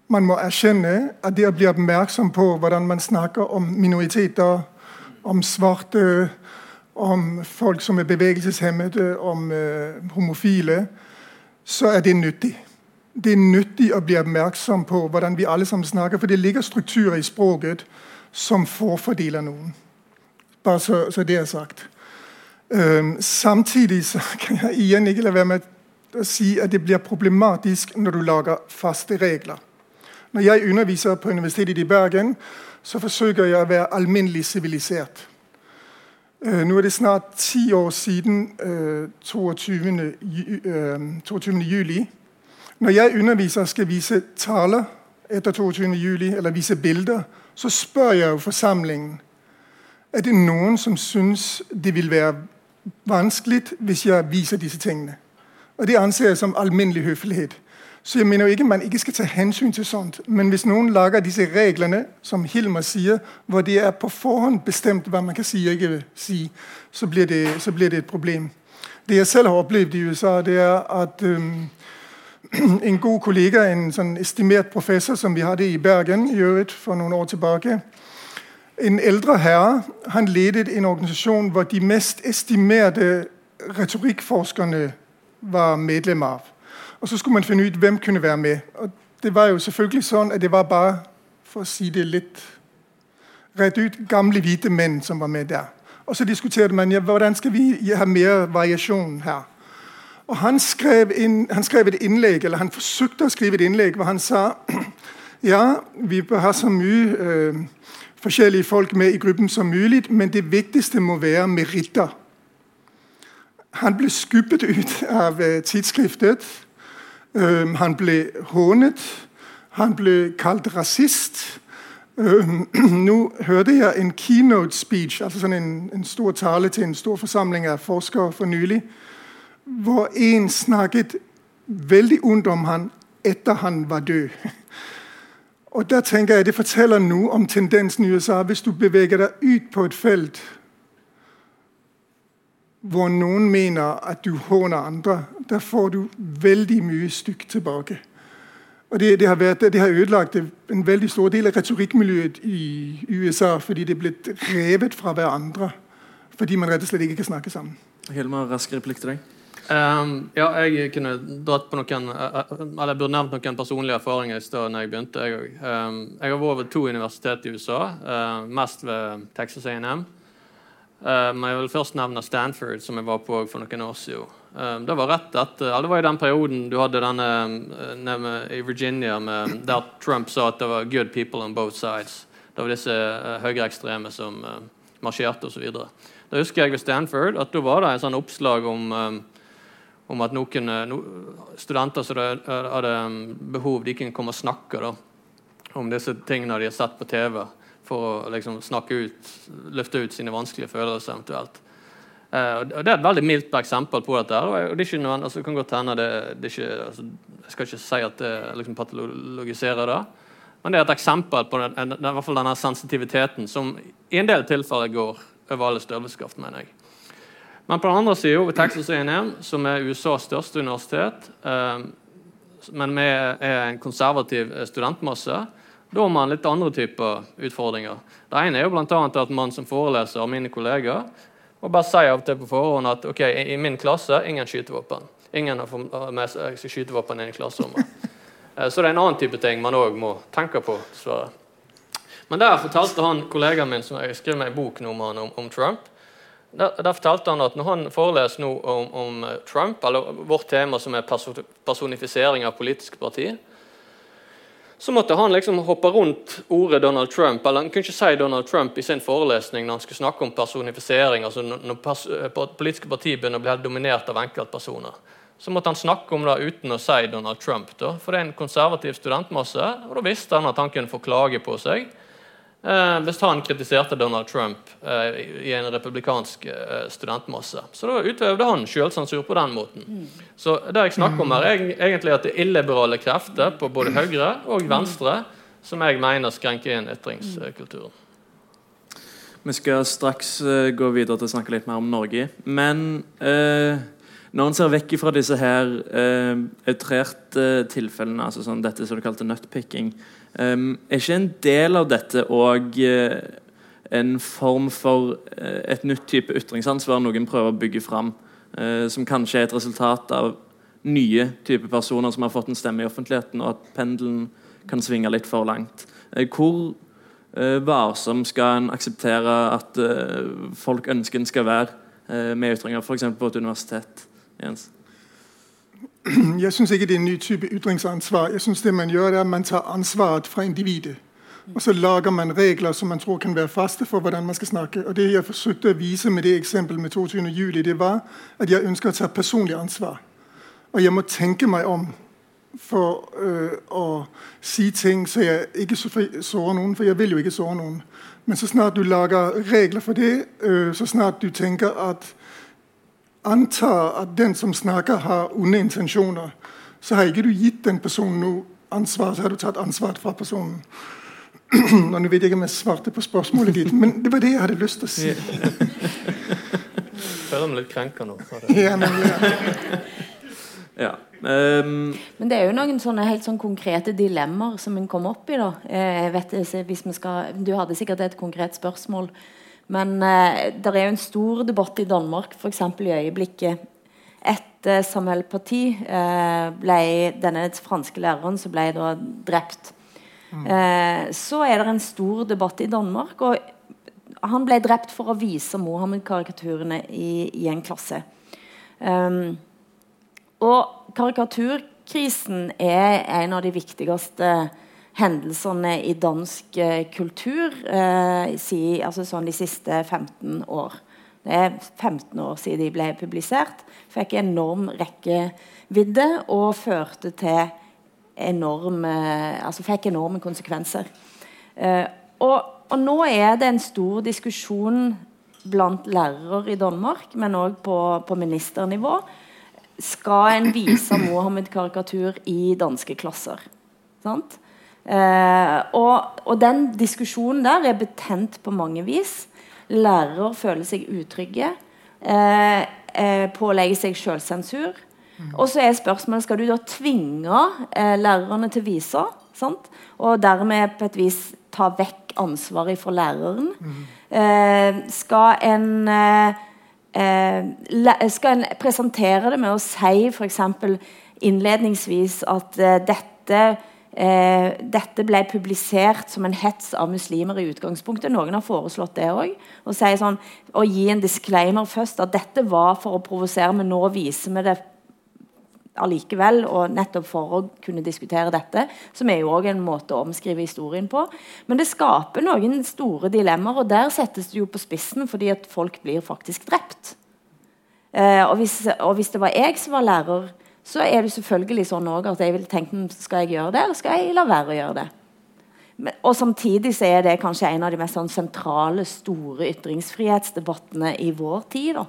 man må erkjenne at det å bli oppmerksom på hvordan man snakker om minoriteter, om svarte, om folk som er bevegelseshemmede, om uh, homofile, så er det nyttig. Det er nyttig å bli oppmerksom på hvordan vi alle sammen snakker, for det ligger strukturer i språket som forfordeler noen. Bare så, så det er sagt. Um, samtidig kan jeg igjen ikke la være med å si at det blir problematisk når du lager faste regler. Når jeg underviser på Universitetet i Bergen, så forsøker jeg å være alminnelig sivilisert. Uh, nå er det snart ti år siden uh, 22. Uh, 22. juli. Når jeg underviser og skal vise taler etter 22. juli, eller vise bilder, så spør jeg jo forsamlingen er det noen som syns det vil være vanskelig hvis jeg viser disse tingene. Og Det anser jeg som alminnelig høflighet. Så jeg mener jo ikke man ikke skal ta hensyn til sånt. Men hvis noen lager disse reglene, som Hilmer sier, hvor det er på forhånd bestemt hva man kan si og ikke si, så blir, det, så blir det et problem. Det jeg selv har opplevd i USA, det er at um, en god kollega, en sånn estimert professor som vi hadde i Bergen i øvrigt for noen år tilbake, en eldre herre, han ledet en organisasjon hvor de mest estimerte retorikkforskerne var medlem av. Og så skulle man finne ut hvem kunne være med. Og det var jo selvfølgelig sånn at det var bare, for å si det litt rett ut, gamle hvite menn som var med der. Og så diskuterte man ja, hvordan skal vi ha mer variasjon her. Og han skrev, inn, han skrev, et innlegg, eller han forsøkte å skrive et innlegg hvor han sa ja, vi bør ha så mye øh, forskjellige folk med i gruppen som mulig, men det viktigste må være meritter. Han ble skubbet ut av øh, tidsskriftet. Han ble hånet. Han ble kalt rasist. Nå hørte jeg en keynote speech, altså en, en, stor tale til en stor forsamling av forskere for nylig, hvor en snakket veldig ondt om han etter han var død. Og der tenker jeg Det forteller noe om tendensen i USA. Hvis du beveger deg ut på et felt hvor noen mener at du håner andre, der får du veldig mye stygt tilbake. Og det, det, har vært, det, har ødelagt en veldig stor del av retorikkmiljøet i USA fordi det er blitt revet fra hverandre. Fordi man rett og slett ikke kan snakke sammen. Hilmar, rask replikk til deg. Um, ja, jeg kunne dratt på noen eller jeg burde nevnt noen personlige erfaringer i stedet når jeg begynte. Jeg, um, jeg har vært ved to universiteter i USA, uh, mest ved Texas A&M. Men jeg vil først nevne Stanford, som jeg var på for noen år siden. Um, det var rett etter, eller det var i den perioden du hadde denne uh, i Virginia med, der Trump sa at det var 'good people on both sides'. Det var disse uh, høyreekstreme som uh, marsjerte osv. Da husker jeg ved Stanford at da var det en sånn oppslag om um, om at noen no, studenter som hadde behov, de kunne komme og snakke da, om disse tingene de har sett på TV, for å liksom, snakke ut, løfte ut sine vanskelige følelser eventuelt. Uh, og Det er et veldig mildt eksempel på dette. og det, er ikke noen, altså, kan godt hende det, det ikke, altså, Jeg skal ikke si at det liksom, patologiserer det, men det er et eksempel på den, den, den, denne sensitiviteten som i en del tilfeller går over alle størrelseskraft, mener jeg. Men på den andre sida, ved Texas A&M, som er USAs største universitet, uh, men er en konservativ eh, studentmasse, da har man litt andre typer utfordringer. Det ene er jo annet at man som foreleser av mine kollegaer må bare si av og til på forhånd at ok, i min klasse ingen skytevåpen. Ingen har med seg skytevåpen inn i klasserommet. Eh, så det er en annen type ting man òg må tenke på. dessverre. Men der fortalte han kollegaen min, som jeg skrev meg en bok om, om, om Trump, der, der, fortalte han at når han foreleser nå om, om, eh, Trump, eller vårt tema som er personifisering av politiske partier, så måtte han liksom hoppe rundt ordet Donald Trump. eller Han kunne ikke si Donald Trump i sin forelesning når han skulle snakke om personifisering. altså Når pers eh, politiske partier begynner å bli dominert av enkeltpersoner. så måtte han snakke om det uten å si Donald Trump. Da. For det er en konservativ studentmasse, og da visste han at han kunne få klage på seg hvis han kritiserte Donald Trump eh, i en republikansk eh, studentmasse. Så da utøvde han sjølsensur på den måten. Så det jeg snakker om er egentlig at det er illiberale krefter på både høyre og venstre som jeg mener skrenker inn ytringskulturen. Vi skal straks gå videre til å snakke litt mer om Norge. Men uh, når en ser vekk fra disse her uh, outrerte tilfellene, altså sånn dette som du kalte nutpicking, um, er ikke en del av dette òg en form for et nytt type ytringsansvar noen prøver å bygge fram, som kanskje er et resultat av nye typer personer som har fått en stemme i offentligheten, og at pendelen kan svinge litt for langt. Hvor Eh, varsom skal en akseptere at eh, folk ønsker en skal være eh, med ytringer, f.eks. på et universitet? Jens? Jeg syns ikke det er en ny type ytringsansvar. Jeg synes det man gjør, er at man tar ansvaret fra individet. Og så lager man regler som man tror kan være faste for hvordan man skal snakke. Og Det jeg forsøkte å vise med det eksempelet med 22. juli, det var at jeg ønsker å ta personlig ansvar. Og jeg må tenke meg om for øh, å si ting så jeg ikke sårer noen, for jeg vil jo ikke såre noen. Men så snart du lager regler for det, øh, så snart du tenker at antar at den som snakker, har onde intensjoner, så har ikke du gitt den personen noe ansvar, så har du tatt ansvaret fra personen. Nå vet jeg ikke om jeg svarte på spørsmålet ditt, men det var det jeg hadde lyst til å si. Føler meg litt krenka nå. Ja, men, ja. ja. Um, Men det er jo noen sånne helt sånn konkrete dilemmaer som en kommer opp i. da. Eh, jeg vet, hvis vi skal, Du hadde sikkert et konkret spørsmål. Men eh, det er jo en stor debatt i Danmark, f.eks. i øyeblikket. Etter Samuel Parti eh, ble denne franske læreren som ble da drept. Mm. Eh, så er det en stor debatt i Danmark. og Han ble drept for å vise Mohammed-karikaturene i, i, en klasse. Um, og karikaturkrisen er en av de viktigste hendelsene i dansk eh, kultur eh, si, altså sånn de siste 15 år. Det er 15 år siden de ble publisert. Fikk enorm rekkevidde og førte til enorme, altså fikk enorme konsekvenser. Eh, og, og, nå er det en stor diskusjon blant lærere i Danmark, men òg på, på ministernivå, skal en vise Mohammed-karikatur i danske klasser. Eh, og, og, den diskusjonen der er betent på mange vis. Lærere føler seg utrygge. Eh, eh, pålegger seg selvsensur. Mm. Og så er spørsmålet skal du da tvinge eh, lærerne til å vise. Sant? Og dermed på et vis ta vekk ansvaret fra læreren. Mm. Eh, skal en eh, eh, skal en presentere det med å si f.eks. innledningsvis at eh, dette, eh, dette ble publisert som en hets av muslimer i utgangspunktet. Noen har foreslått det òg. Og si sånn, og gi en disclaimer først at dette var for å provosere, men nå viser vi det allikevel, og nettopp for å kunne diskutere dette, som er jo også en måte å omskrive historien på. Men det skaper noen store dilemmaer, og der settes det jo på spissen fordi at folk blir faktisk drept. Eh, og, hvis, og, hvis, det var jeg som var lærer, så er det selvfølgelig sånn at jeg vil tenke skal jeg gjøre det, eller skal jeg la være å gjøre det. Men, og Samtidig så er det kanskje en av de mest sånn, sentrale, store ytringsfrihetsdebattene i vår tid. da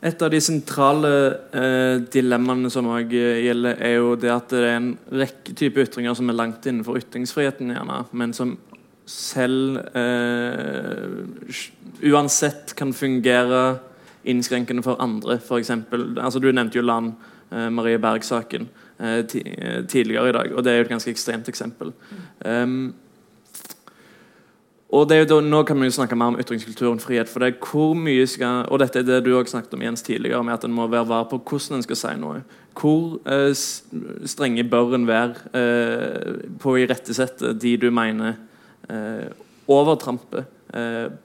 et av de sentrale eh, dilemmaene som også eh, gjelder, er jo det at det er en rekke typer ytringer som er langt innenfor ytringsfriheten, gjerne, men som selv eh, uansett kan fungere innskrenkende for andre. For altså du nevnte jo Land eh, Marie Berg-saken eh, eh, tidligere i dag, og det er jo et ganske ekstremt eksempel. Um, og da, Nå kan vi jo snakke mer om ytringskulturen frihet. for det er hvor mye skal, Og dette er det du også snakket om Jens tidligere, med at en må være var på hvordan en skal si noe. Hvor eh, strenge bør en være eh, på å irettesette de du mener eh, overtramper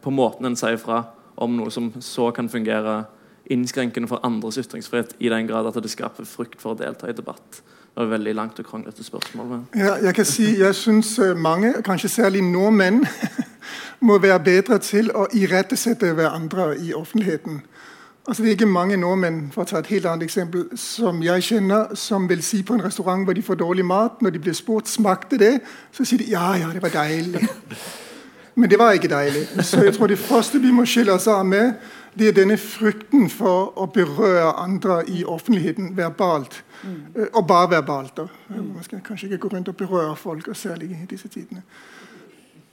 på måten en sier fra om noe som så kan fungere innskrenkende for andres ytringsfrihet i den grad at det skaper frykt for å delta i debatt. Det var veldig langt og kronglete spørsmål. Men. Ja, jeg kan si, jeg syns eh, mange, kanskje særlig nordmenn, må være bedre til å irettesette hverandre i offentligheten. Altså, det er ikke mange nordmenn for å ta et helt annet eksempel, som jeg kjenner, som vil si på en restaurant hvor de får dårlig mat, når de blir spurt smakte det, så sier de ja, ja, det var deilig. Men det var ikke deilig. Så jeg tror det første vi må skille oss av med, det er denne frykten for å berøre andre i offentligheten verbalt. Mm. Og bare verbalt. Da. Man skal kanskje ikke gå rundt og berøre folk, og særlig i disse tidene.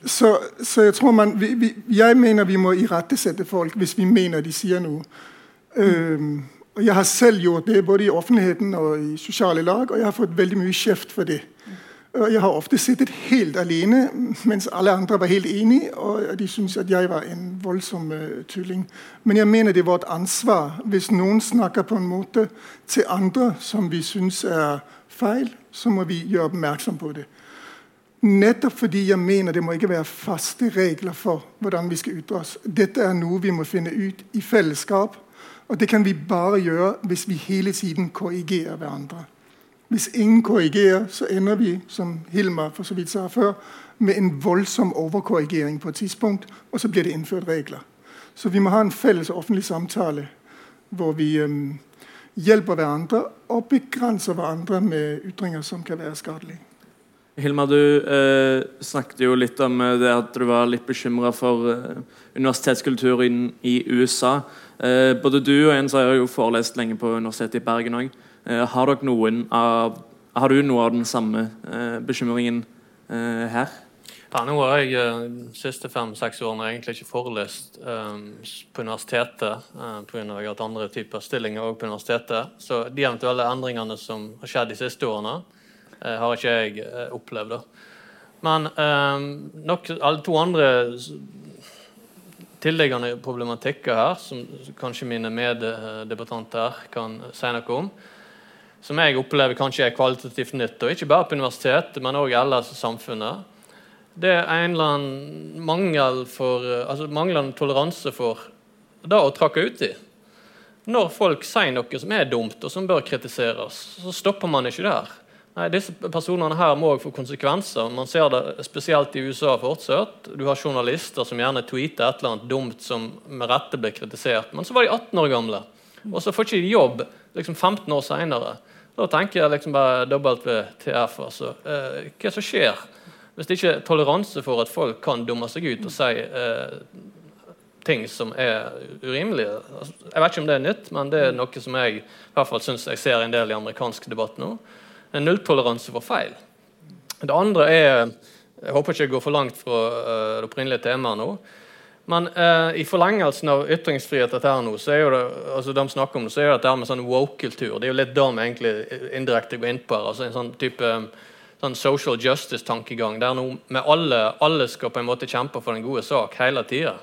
Så, så jeg tror man, vi, vi, jeg mener vi må irettesette folk hvis vi mener de sier noe. Um, og Jeg har selv gjort det både i offentligheten og i sosiale lag, og jeg har fått veldig mye kjeft for det. Og Jeg har ofte sittet helt alene mens alle andre var helt enige, og de syntes at jeg var en voldsom uh, tulling. Men jeg mener det er vårt ansvar hvis noen snakker på en måte til andre som vi syns er feil, så må vi gjøre oppmerksom på det. Nettopp fordi jeg mener det må ikke være faste regler for hvordan vi skal ytre oss. Dette er noe vi må finne ut i fellesskap og det kan vi bare gjøre hvis vi hele tiden korrigerer hverandre. Hvis ingen korrigerer, så ender vi, som Hilmar for så vidt sa før, med en voldsom overkorrigering på et tidspunkt, og så blir det innført regler. Så vi må ha en felles offentlig samtale hvor vi um, hjelper hverandre og begrenser hverandre med ytringer som kan være skadelige. Hilma, du eh, snakket jo litt om eh, det at du var litt bekymra for eh, universitetskulturen i USA. Eh, både du og en som har jo forelest lenge på Universitetet i Bergen òg. Eh, har, har, du noe av den samme eh, bekymringen eh, her? Ja, nå har jeg de siste fem-seks årene egentlig ikke forelest um, på universitetet uh, pga. at jeg har hatt andre typer stillinger også på universitetet. Så de eventuelle endringene som har skjedd de siste årene, uh, har ikke jeg uh, opplevd. Da. Men um, nok alle to andre tilliggende problematikker her, som kanskje mine meddebattanter kan si noe om, som jeg opplever kanskje er kvalitativt nytt, og ikke bare på universitetet, men òg ellers i samfunnet, det er en eller annen mangel for, altså manglende toleranse for det å trakke ut i. Når folk sier noe som er dumt, og som bør kritiseres, så stopper man ikke der. Nei, Disse personene her må få konsekvenser. Man ser det spesielt i USA fortsatt. Du har journalister som gjerne tweeter et eller annet dumt som med rette blir kritisert. Men så var de 18 år gamle, og så får ikke de jobb liksom 15 år seinere. Da tenker jeg liksom bare WTF. Altså. Eh, hva som skjer hvis det ikke er toleranse for at folk kan dumme seg ut og si eh, ting som er urimelige? Altså, jeg vet ikke om det er nytt, men det er noe som jeg i hvert fall synes jeg ser en del i amerikansk debatt nå en nulltoleranse for feil. Det andre er Jeg håper ikke jeg går for langt fra uh, det opprinnelige temaet nå. Men uh, i forlengelsen av ytringsfrihet dette her nå, så er jo det, altså de snakker om det, så er det dette med sånn woke-kultur. Det er jo litt det vi egentlig indirekte går inn på her. altså En sånn type sånn social justice-tankegang der nå med alle, alle skal på en måte kjempe for den gode sak hele tida.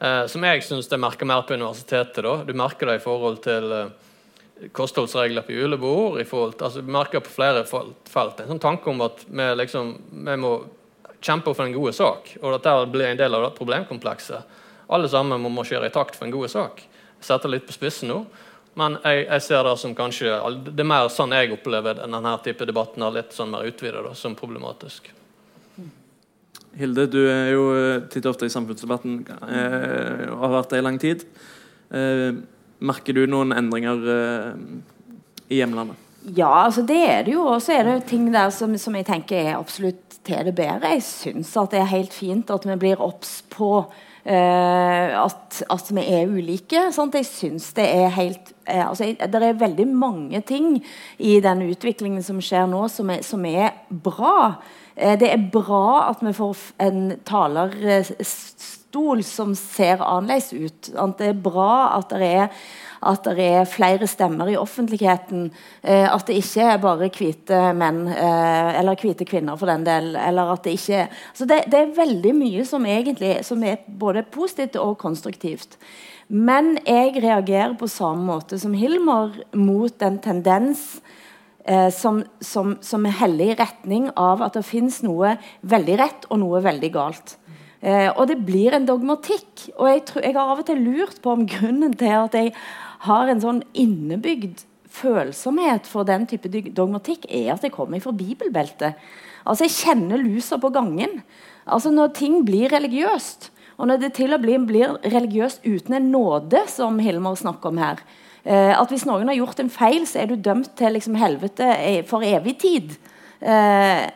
Uh, som jeg syns jeg merker mer på universitetet. da. Du merker det i forhold til uh, kostholdsregler på julebord. i forhold til, altså Du merker på flere felt en sånn tanke om at vi, liksom, vi må kjempe for en god sak, og at det blir en del av det problemkomplekset. Alle sammen må marsjere i takt for en god sak. Jeg setter litt på spissen nå, men jeg, jeg, ser det som kanskje Det er mer sånn jeg opplever denne type debatten er litt sånn mer utvidet som problematisk. Hilde, du er jo eh, titt ofte i samfunnsdebatten eh, og har vært det i lang tid. Eh, Merker du noen endringer i hjemlandet? Ja, altså det er det jo. Og så er det ting der som, som, jeg tenker er absolutt til det bedre. Jeg syns at det er helt fint at vi blir obs på uh, at, at, vi er ulike. Sant? Jeg syns det er helt uh, altså, Det er veldig mange ting i den utviklingen som skjer nå, som er, som er bra. det er bra at vi får en taler stol som ser annerledes ut. At det er bra at det er, at det er flere stemmer i offentligheten. Eh, at det ikke er bare hvite menn, eh, eller hvite kvinner for den del. eller at Det ikke er, Så det, det, er veldig mye som egentlig som er både positivt og konstruktivt. Men jeg reagerer på samme måte som Hilmar mot en tendens eh, som, som, som heller i retning av at det finnes noe veldig rett og noe veldig galt. Eh, og det blir en dogmatikk. Og jeg, tror, jeg, har av og til lurt på om grunnen til at jeg har en sånn innebygd følsomhet for den type dogmatikk, er at jeg kommer fra bibelbeltet. Altså Jeg kjenner lusa på gangen. Altså Når ting blir religiøst, Og når det til og med blir religiøst uten en nåde, som Hilmar snakker om her eh, At hvis noen har gjort en feil, så er du dømt til liksom, helvete for evig tid. Eh,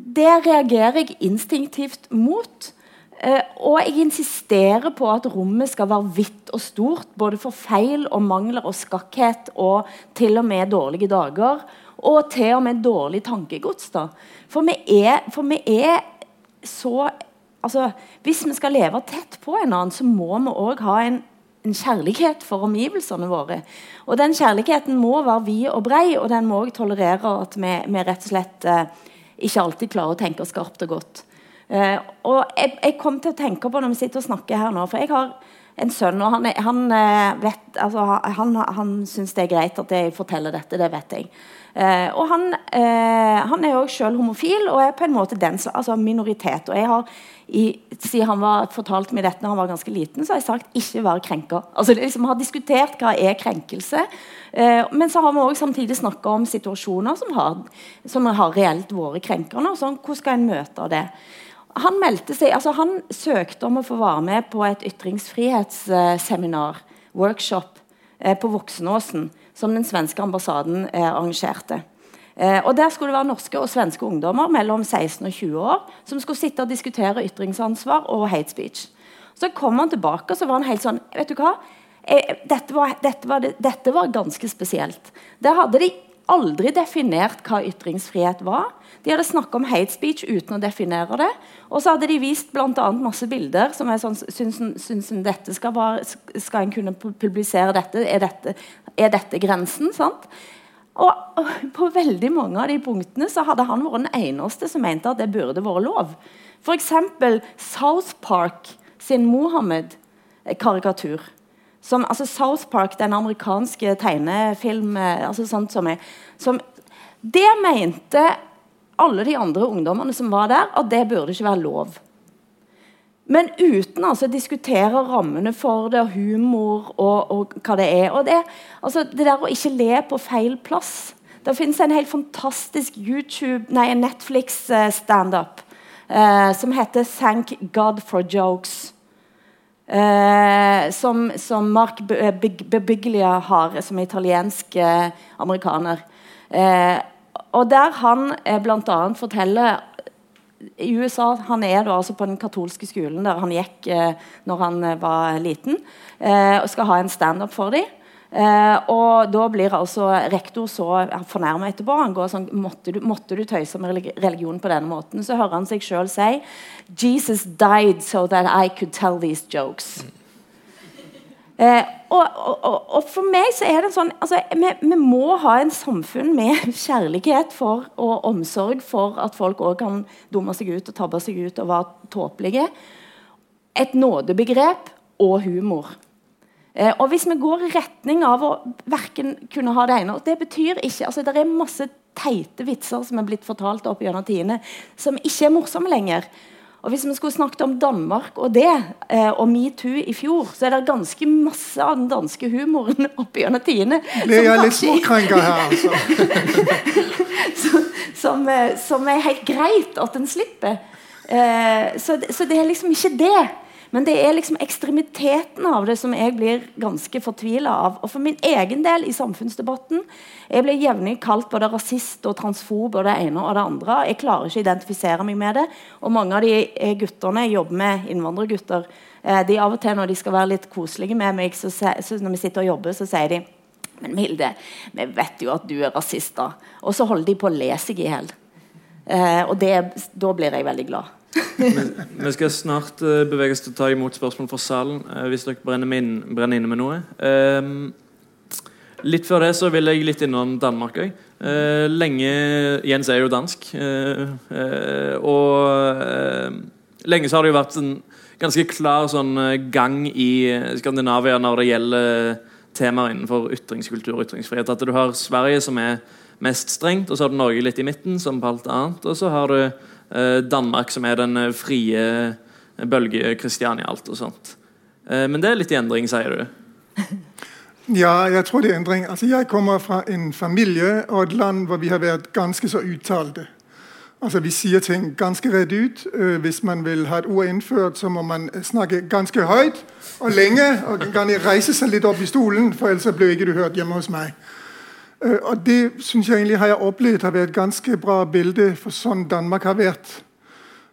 det reagerer jeg instinktivt mot. Eh, og jeg insisterer på at rommet skal være hvitt og stort, både for feil og mangler og skakkhet og til og med dårlige dager. Og til og med dårlig tankegods. da. For vi er, for vi er så altså, Hvis vi skal leve tett på en annen, så må vi òg ha en, en, kjærlighet for omgivelsene våre. Og den kjærligheten må være vid og brei, og den må òg tolerere at vi, vi, rett og slett eh, ikke alltid klarer å tenke skarpt og godt. Eh, og jeg, jeg, kom til å tenke på når vi sitter og snakker her nå, for jeg har en sønn, og han, han eh, altså, han, han syns det er greit at jeg forteller dette, det vet jeg. Eh, og han, eh, han er jo selv homofil og er på en måte den altså minoritet. og jeg har i, Siden han var fortalt meg dette når han var ganske liten, så har jeg sagt 'ikke være krenker'. Altså liksom, Vi har diskutert hva er krenkelse. Eh, men så har vi også samtidig snakka om situasjoner som har, som har reelt vært krenkende. Sånn, hvordan skal en møte det? Han, meldte seg, altså han søkte om å få være med på et ytringsfrihetsseminar, workshop, eh, på Voksenåsen som den svenske ambassaden eh, arrangerte. Eh, og Der skulle det være norske og svenske ungdommer mellom 16 og 20 år som skulle sitte og diskutere ytringsansvar og hate speech. Så kom han tilbake og så var han helt sånn vet du hva? Dette, var, dette, var, dette var ganske spesielt. Der hadde de aldri definert hva ytringsfrihet var. De hadde snakka om hate speech uten å definere det. Og så hadde de vist bl.a. masse bilder som jeg sånn Syns, syns dette skal, være, skal en kunne publisere dette? Er dette, er dette grensen? sant? Og, På veldig mange av de punktene så hadde han vært den eneste som mente at det burde vært lov. F.eks. South Park sin Mohammed-karikatur. Som, altså South Park, den amerikanske tegnefilm altså sånt som, jeg, som Det mente alle de andre ungdommene som var der, at det burde ikke være lov. Men uten altså, å diskutere rammene for det, og humor og, og hva det er. Og det, altså, det der å ikke le på feil plass Det finnes en helt fantastisk Netflix-standup eh, som heter 'Thank God for Jokes'. Eh, som, som, Mark Bebyglia har, som italiensk eh, amerikaner. Eh, og der han eh, bl.a. forteller i USA Han er da altså på den katolske skolen der han gikk eh, når han eh, var liten, eh, og skal ha en standup for dem. Eh, og da blir altså rektor så fornærma etterpå. Han går sånn måtte du, måtte du tøyse med religion på denne måten? Så hører han seg sjøl si Jesus died so that I could tell these jokes. Eh, og, og, og, for meg så er det sånn altså, vi, vi, må ha en samfunn med kjærlighet for, og omsorg for at folk òg kan dumme seg ut og tabbe seg ut og være tåpelige. Et nådebegrep og humor. Eh, og Hvis vi går i retning av å verken kunne ha det ene og Det betyr ikke altså Det er masse teite vitser som er blitt fortalt opp gjennom tidene, som ikke er morsomme lenger. Og Hvis vi skulle snakket om Danmark og det, eh, og metoo i fjor, så er det ganske masse av den danske humoren opp gjennom tidene. Blir jeg litt småkrenka her, altså? som, som, eh, som, er helt greit at en slipper. Eh, så, så det er liksom ikke det. Men det er liksom ekstremiteten av det som jeg blir ganske fortvila av. Og for min egen del i samfunnsdebatten Jeg blir jevnlig kalt både rasist og transfob og det ene og det andre. Jeg klarer ikke å identifisere meg med det. Og mange av de eh, guttene jeg jobber med, innvandrergutter, eh, de av og til når de skal være litt koselige med meg, så, så når vi sitter og jobber, så sier de men Milde, vi vet jo at du er rasist, da. Og så holder de på å le seg i hjel. Eh, og det, da blir jeg veldig glad vi skal snart uh, bevege oss til å ta imot spørsmål fra salen uh, hvis dere brenner, min, brenner inne med noe. Uh, litt før det så vil jeg litt innom Danmark òg. Uh, lenge Jens er jo dansk. og lenge så har det jo vært en ganske klar sånn gang i Skandinavia når det gjelder temaer innenfor ytringskultur og ytringsfrihet. At du har Sverige som er mest strengt, og så har du Norge litt i midten, som på alt annet. Og så har du Eh, Danmark, som er den eh, frie eh, bølge Kristiania alt og sånt. Men det er litt i endring, sier du? Ja, jeg tror det er endring. Altså, jeg kommer fra en familie og et land hvor vi har vært ganske så uttalte. Altså Vi sier ting ganske rett ut. Uh, hvis man vil ha et ord innført, så må man snakke ganske høyt og lenge. Og kan reise seg litt opp i stolen, for ellers blir ikke du hørt hjemme hos meg. Uh, og Det synes jeg egentlig har jeg opplevd har vært et ganske bra bilde for sånn Danmark har vært.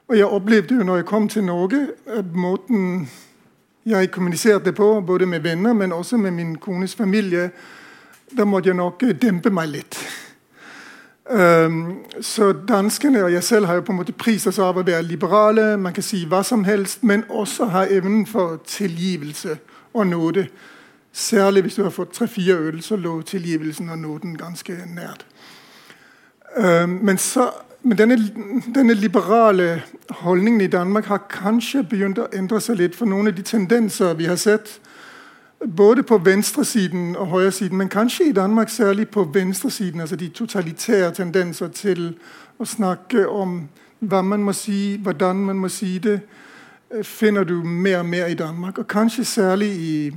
Og jeg opplevde jo når jeg kom til Norge, måten jeg kommuniserte på, både med venner, men også med min kones familie, da måtte jeg nok dempe meg litt. Um, så danskene og jeg selv har jo på en måte priset seg av å være liberale. Man kan si hva som helst, men også ha evnen for tilgivelse og nåde. Særlig hvis du har fått tre-fire øl, så lå tilgivelsen og nåden ganske nært. Men, så, men denne, denne, liberale holdningen i Danmark har kanskje begynt å endre seg litt. For noen av de tendenser vi har sett, både på venstresiden og høyresiden, men kanskje i Danmark særlig på venstresiden. altså De totalitære tendenser til å snakke om hva man må si, hvordan man må si det, øh, finner du mer og mer i Danmark. Og kanskje særlig i,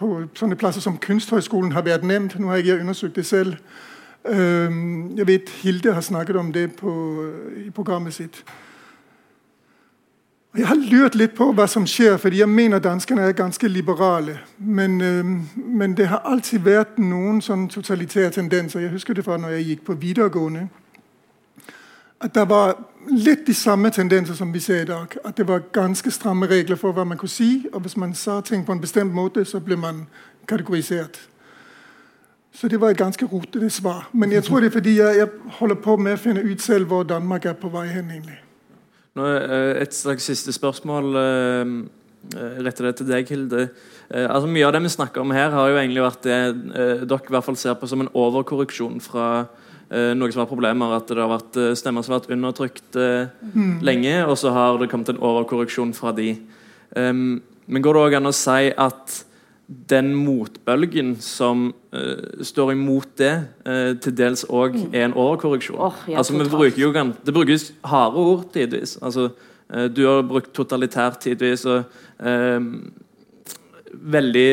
på sånne plasser som Kunsthøgskolen har vært nevnt. Nå har jeg ikke undersøkt det selv. Jeg vet Hilde har snakket om det på, i programmet sitt. Jeg har lurt litt på hva som skjer, fordi jeg mener danskene er ganske liberale. Men, øh, men det har alltid vært noen sånn totalitære tendenser. Jeg husker det fra når jeg gikk på videregående. At det var litt de samme tendenser som vi ser i dag. At det var ganske stramme regler for hva man kunne si. Og hvis man sa ting på en bestemt måte, så ble man kategorisert. Så det var et ganske rotete svar. Men jeg tror det er fordi jeg, jeg holder på med å finne ut selv hvor Danmark er på vei hen. egentlig. Nå, eh, et slags siste spørsmål eh, eh, retter det til deg, Hilde. Altså, mye av det vi snakker om her, har jo egentlig vært det dere i hvert fall ser på som en overkorreksjon fra noe som var problemer. At det har vært stemmer som har vært undertrykt mm. lenge, og så har det kommet en overkorreksjon fra de. Um, men går det òg an å si at den motbølgen som uh, står imot det, uh, til dels òg mm. er en overkorreksjon. Oh, ja, altså, bruker jo, det brukes harde ord tidvis. Altså, uh, du har brukt totalitært tidvis. og Veldig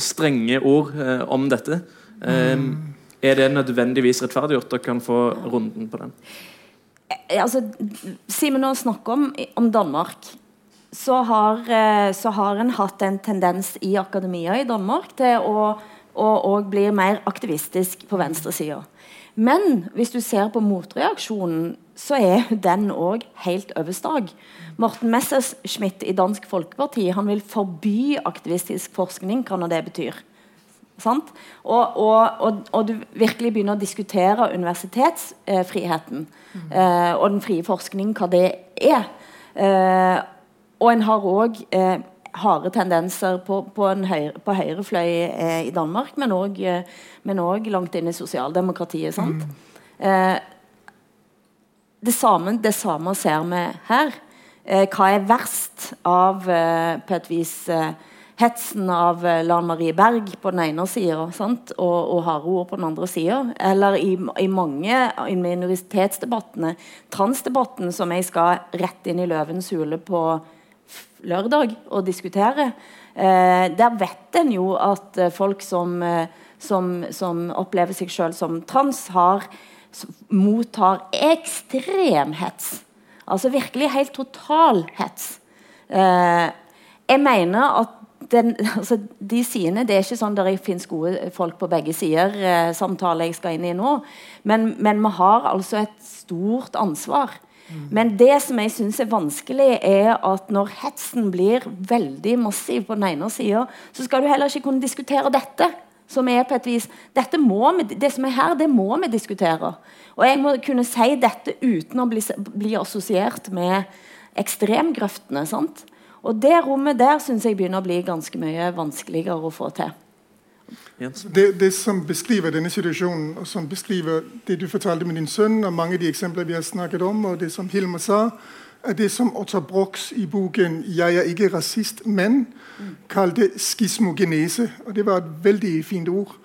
strenge ord om dette. Mm. Er det nødvendigvis rettferdiggjort? Dere kan få runden på den. Altså, Simen nå snakker om, om Danmark så har, eh, så har en hatt en tendens i akademia i Danmark til å, å, å bli mer aktivistisk på venstresida. Men hvis du ser på motreaksjonen, så er den òg helt over Morten Messerschmidt i Dansk Folkeparti han vil forby aktivistisk forskning, hva nå det betyr. Og, og, og, du virkelig begynner å diskutere universitetsfriheten mm. eh, og den frie forskningen, hva det er. Eh, og en har òg eh, harde tendenser på, på, høyre, på høyrefløy eh, i Danmark, men òg eh, langt inn i sosialdemokratiet. sant? Mm. Eh, det, samme, det, samme, ser vi her. Eh, hva er verst av eh, på et vis hetsen av Lan Marie Berg på den ene sida og, og harde ord på den andre sida. Eller i, i, mange i minoritetsdebattene, transdebatten, som jeg skal rett inn i løvens hule på lørdag og diskutere. Eh, der vet en jo at eh, folk som, eh, som, som opplever seg selv som trans, har, mottar ekstrem hets. Altså virkelig helt total hets. Eh, jeg mener at den, altså, de sidene Det er ikke sånn at det finnes gode folk på begge sider, eh, samtale jeg skal inn i nå. Men, men vi har altså et stort ansvar men det som jeg syns er vanskelig, er at når hetsen blir veldig massiv på den ene sida, så skal du heller ikke kunne diskutere dette. Som er på et vis, dette må vi, Det som er her, det må vi diskutere. Og jeg må kunne si dette uten å bli, bli assosiert med ekstremgrøftene. sant? Og det rommet der syns jeg begynner å bli ganske mye vanskeligere å få til. Det, det, som beskriver denne situasjonen, og som beskriver det du fortalte med din sønn, og mange av de eksempler vi har snakket om, og det som Hilmer sa, er det som Otto Brox i boken 'Jeg er ikke rasist, men' kalte skismogenese. Og Det var et veldig fint ord.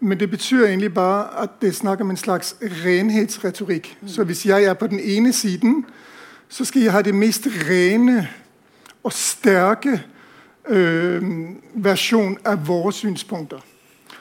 Men det betyr egentlig bare at det snakker om en slags renhetsretorikk. Så hvis jeg er på den ene siden, så skal jeg ha det mest rene og sterke øh, versjon av våre synspunkter.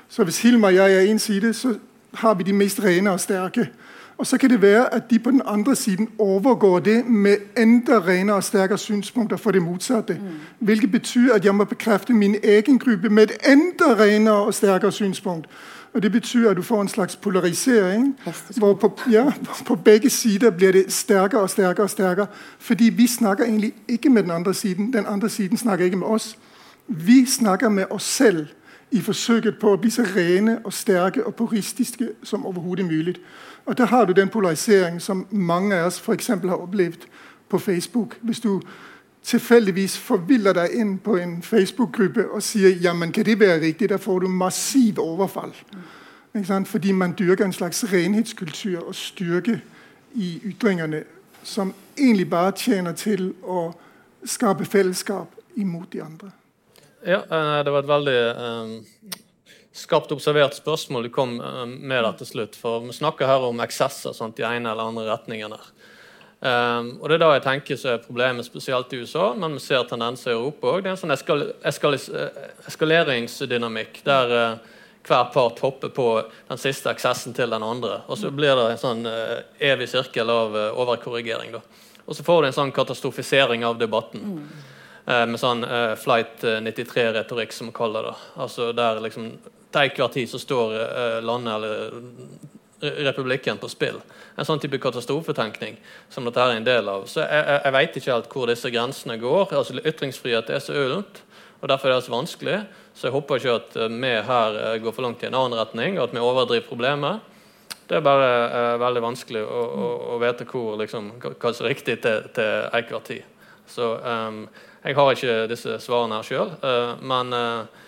Så hvis Hilma og jeg er en side, så har vi de mest rene og sterke. Og så kan det være at de på den andre siden overgår det med enda renere og sterkere synspunkter for det motsatte. Mm. Hvilket betyr at jeg må bekrefte min egen gruppe med et enda renere og sterkere synspunkt. Og Det betyr at du får en slags polarisering. hvor på, ja, på, begge sider blir det sterkere og sterkere. og sterkere, Fordi vi snakker egentlig ikke med den andre siden. Den andre siden snakker ikke med oss. Vi snakker med oss selv i forsøket på å bli så rene og sterke og puristiske som overhodet mulig. Og Der har du den polarisering som mange av oss for har opplevd på Facebook. Hvis du tilfeldigvis forviller deg inn på en Facebook-gruppe og sier ja, men kan det være riktig, da får du massiv overfall. Fordi man dyrker en slags renhetskultur og styrke i ytringene som egentlig bare tjener til å skape fellesskap imot de andre. Ja, eh, det var et veldig um, skarpt observert spørsmål du kom uh, med der til slutt. For vi snakker her om eksesser sant, i ene eller andre retningen. der. Um, og Det er da jeg tenker så er problemet spesielt i USA, men vi ser tendenser i Europa òg. Det er en sånn eskal eskal eskaleringsdynamikk der uh, hver part hopper på den siste eksessen til den andre. Og så blir det en sånn uh, evig sirkel av uh, overkorrigering. da. Og så får du en sånn katastrofisering av debatten. Mm. med sånn Flight 93-retorikk, som vi kaller det. Altså der liksom til enhver tid så står landet eller republikken på spill. En sånn type katastrofetenkning som dette er en del av. Så Jeg, jeg, vet ikke helt hvor disse grensene går. Altså Ytringsfrihet er så ullent, og derfor er det så vanskelig. Så jeg håper ikke at eh, vi her eh, går for langt i en annen retning, og at vi overdriver problemet. Det er bare uh, veldig vanskelig å, å, å vite hvor, liksom, hva som er riktig til, til enhver tid. Så um, jeg har ikke disse svarene her sjøl, uh, men Uh,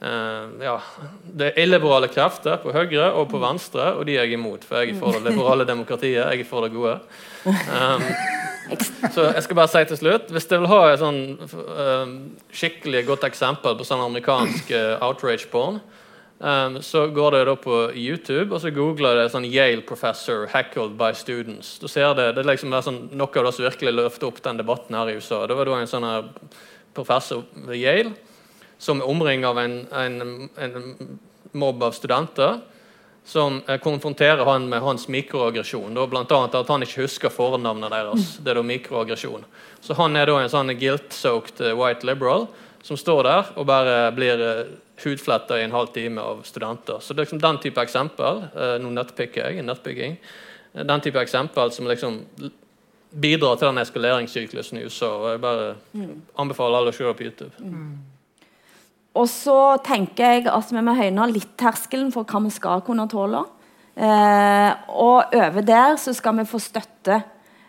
ja, Det er illiberale krefter på høyre og på venstre, og de er jeg imot. For jeg er for det liberale demokratiet. Jeg er for det gode. Um, så jeg skal bare si til slutt Hvis dere vil ha et sånn um, skikkelig godt eksempel på sånn amerikansk uh, outrage porn, um, så går det da på YouTube og så googler det sånn Yale professor hackled by students. Du ser Det det er liksom sånn, noe av det som virkelig løfter opp den debatten her i USA. Det var da en sånn professor ved Yale som er omringet av en, en, en, mobb av studenter som eh, konfronterer han med hans mikroaggresjon. Bl.a. at han ikke husker fornavnet deres. Det er da mikroaggresjon. Så han er da en sånn guilt-soaked uh, white liberal som står der og bare blir uh, hudfletta i en halv time av studenter. Så det er liksom den type eksempel Nå nettpikker jeg. nettbygging. Den type eksempel som liksom bidrar til den eskaleringssyklusen i USA. og Jeg bare mm. anbefaler alle å se det på YouTube. Mm. Og så tenker jeg at vi må høyne litt terskelen for hva vi skal kunne tåle. Eh, og over der så skal vi få støtte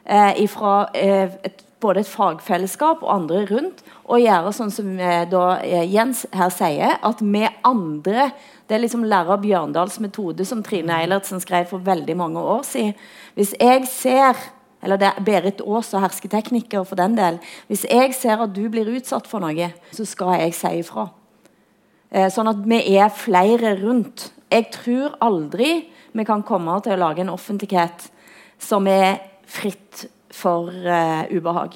eh, fra eh, både et fagfellesskap og andre rundt. Og gjøre sånn som da, eh, Jens her sier, at vi andre Det er liksom lærer Bjørndals metode som Trine Eilertsen skrev for veldig mange år siden. Hvis jeg ser eller det er Berit Aas og hersketekniker for den del. Hvis jeg ser at du blir utsatt for noe, så skal jeg si ifra. Eh, sånn at vi er flere rundt. Jeg tror aldri vi kan komme til å lage en offentlighet som er fritt for uh, ubehag.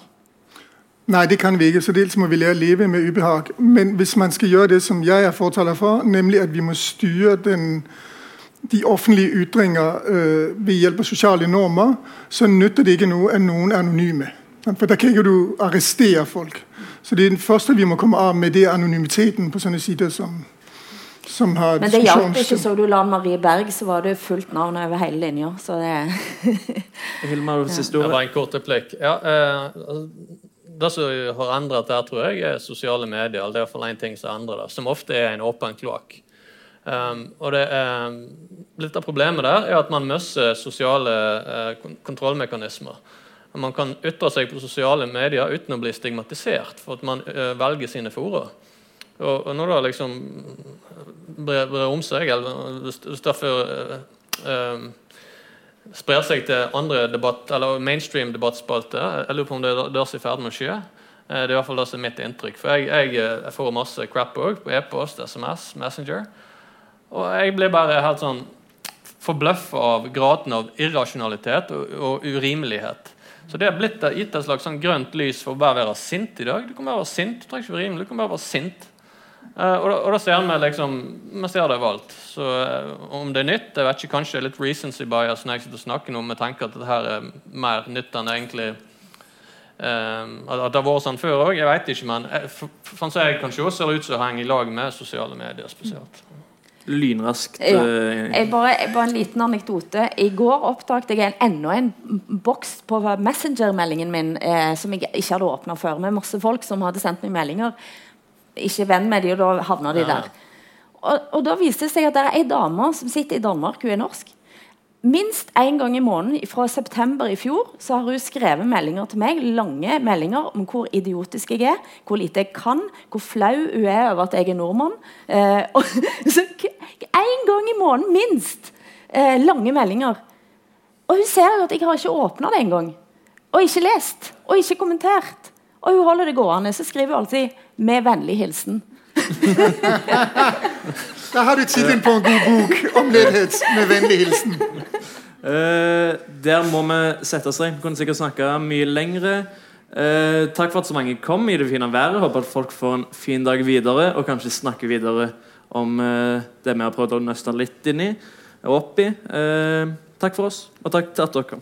Nei, det kan vi ikke. Så dels må vi lære å leve med ubehag. Men hvis man skal gjøre det som jeg er fortaler for, nemlig at vi må styre den, de offentlige ytringer uh, ved hjelp av sosiale normer, så nytter det ikke noe at noen er anonyme. For da kan ikke du arrestere folk. Så det er den første vi må komme av med, det er anonymiteten på sånne sider som, som har Men det hjalp ikke, så du Lan Marie Berg, så var det fullt navn over hele linja. Så det Hilmar, siste ord. var en kort replikk. Ja, eh, det som har endret der, tror jeg, er sosiale medier. Det er iallfall én ting som endrer det, som ofte er en åpen kloakk. Um, og det er, litt av problemet der er at man mister sosiale uh, kontrollmekanismer. Man kan ytre seg på sosiale medier uten å bli stigmatisert for at man uh, velger sine fora. Og, og, når det liksom brer, brer om seg, eller derfor uh, uh, sprer seg til andre debatt, eller mainstream debattspalter Jeg lurer på om det er det er i ferd med å skje. Det er i hvert fall det som er mitt inntrykk. For jeg, jeg, jeg får masse crap òg, på e-post, SMS, Messenger. Og jeg blir bare helt sånn forbløffa av graden av irrasjonalitet og, og urimelighet. Så det er blitt gitt et slags sånn grønt lys for å bare være sint i dag. Du kan bare være sint, du trenger ikke være rimelig, du kan bare være sint. Uh, og, da, og da ser vi liksom Vi ser det overalt. Så uh, om det er nytt Jeg vet ikke, Kanskje det er litt recency bias når jeg sitter og snakker nå, jeg tenker at dette her er mer nytt enn egentlig uh, At det har vært sånn før òg. Jeg vet ikke, men for, for, jeg kan se det ut som å henge i lag med sosiale medier spesielt. Lynraskt. Ja. eh, Jeg bare, jeg bare en liten anekdote. I går oppdaget jeg en, enda en boks på Messenger-meldingen min eh, som jeg ikke hadde åpna før, med masse folk som hadde sendt meg meldinger. Ikke venn med de, og da havna de Ja. der. Og, og da viste det seg at det er ei dame som sitter i Danmark, hun er norsk. Minst én gang i måneden fra september i fjor så har hun skrevet meldinger til meg, lange meldinger om hvor idiotisk jeg er, hvor lite jeg kan, hvor flau hun er over at jeg er nordmann. Eh, og, så Én gang i måneden, minst! Eh, lange meldinger. Og hun ser jo at jeg har ikke åpna det engang. Og ikke lest. Og ikke kommentert. Og hun holder det gående. Så skriver hun alltid 'med vennlig hilsen'. Der har du tittelen på en god bok om ledighet med vennlig hilsen. Uh, der må vi sette strek. Vi kunne sikkert snakke mye lengre. Uh, takk for at så mange kom i det fine været. Håper at folk får en fin dag videre, og kanskje snakke videre om uh, det vi har prøvd å nøste litt inn i og opp i. Takk for oss, og takk til at dere kom.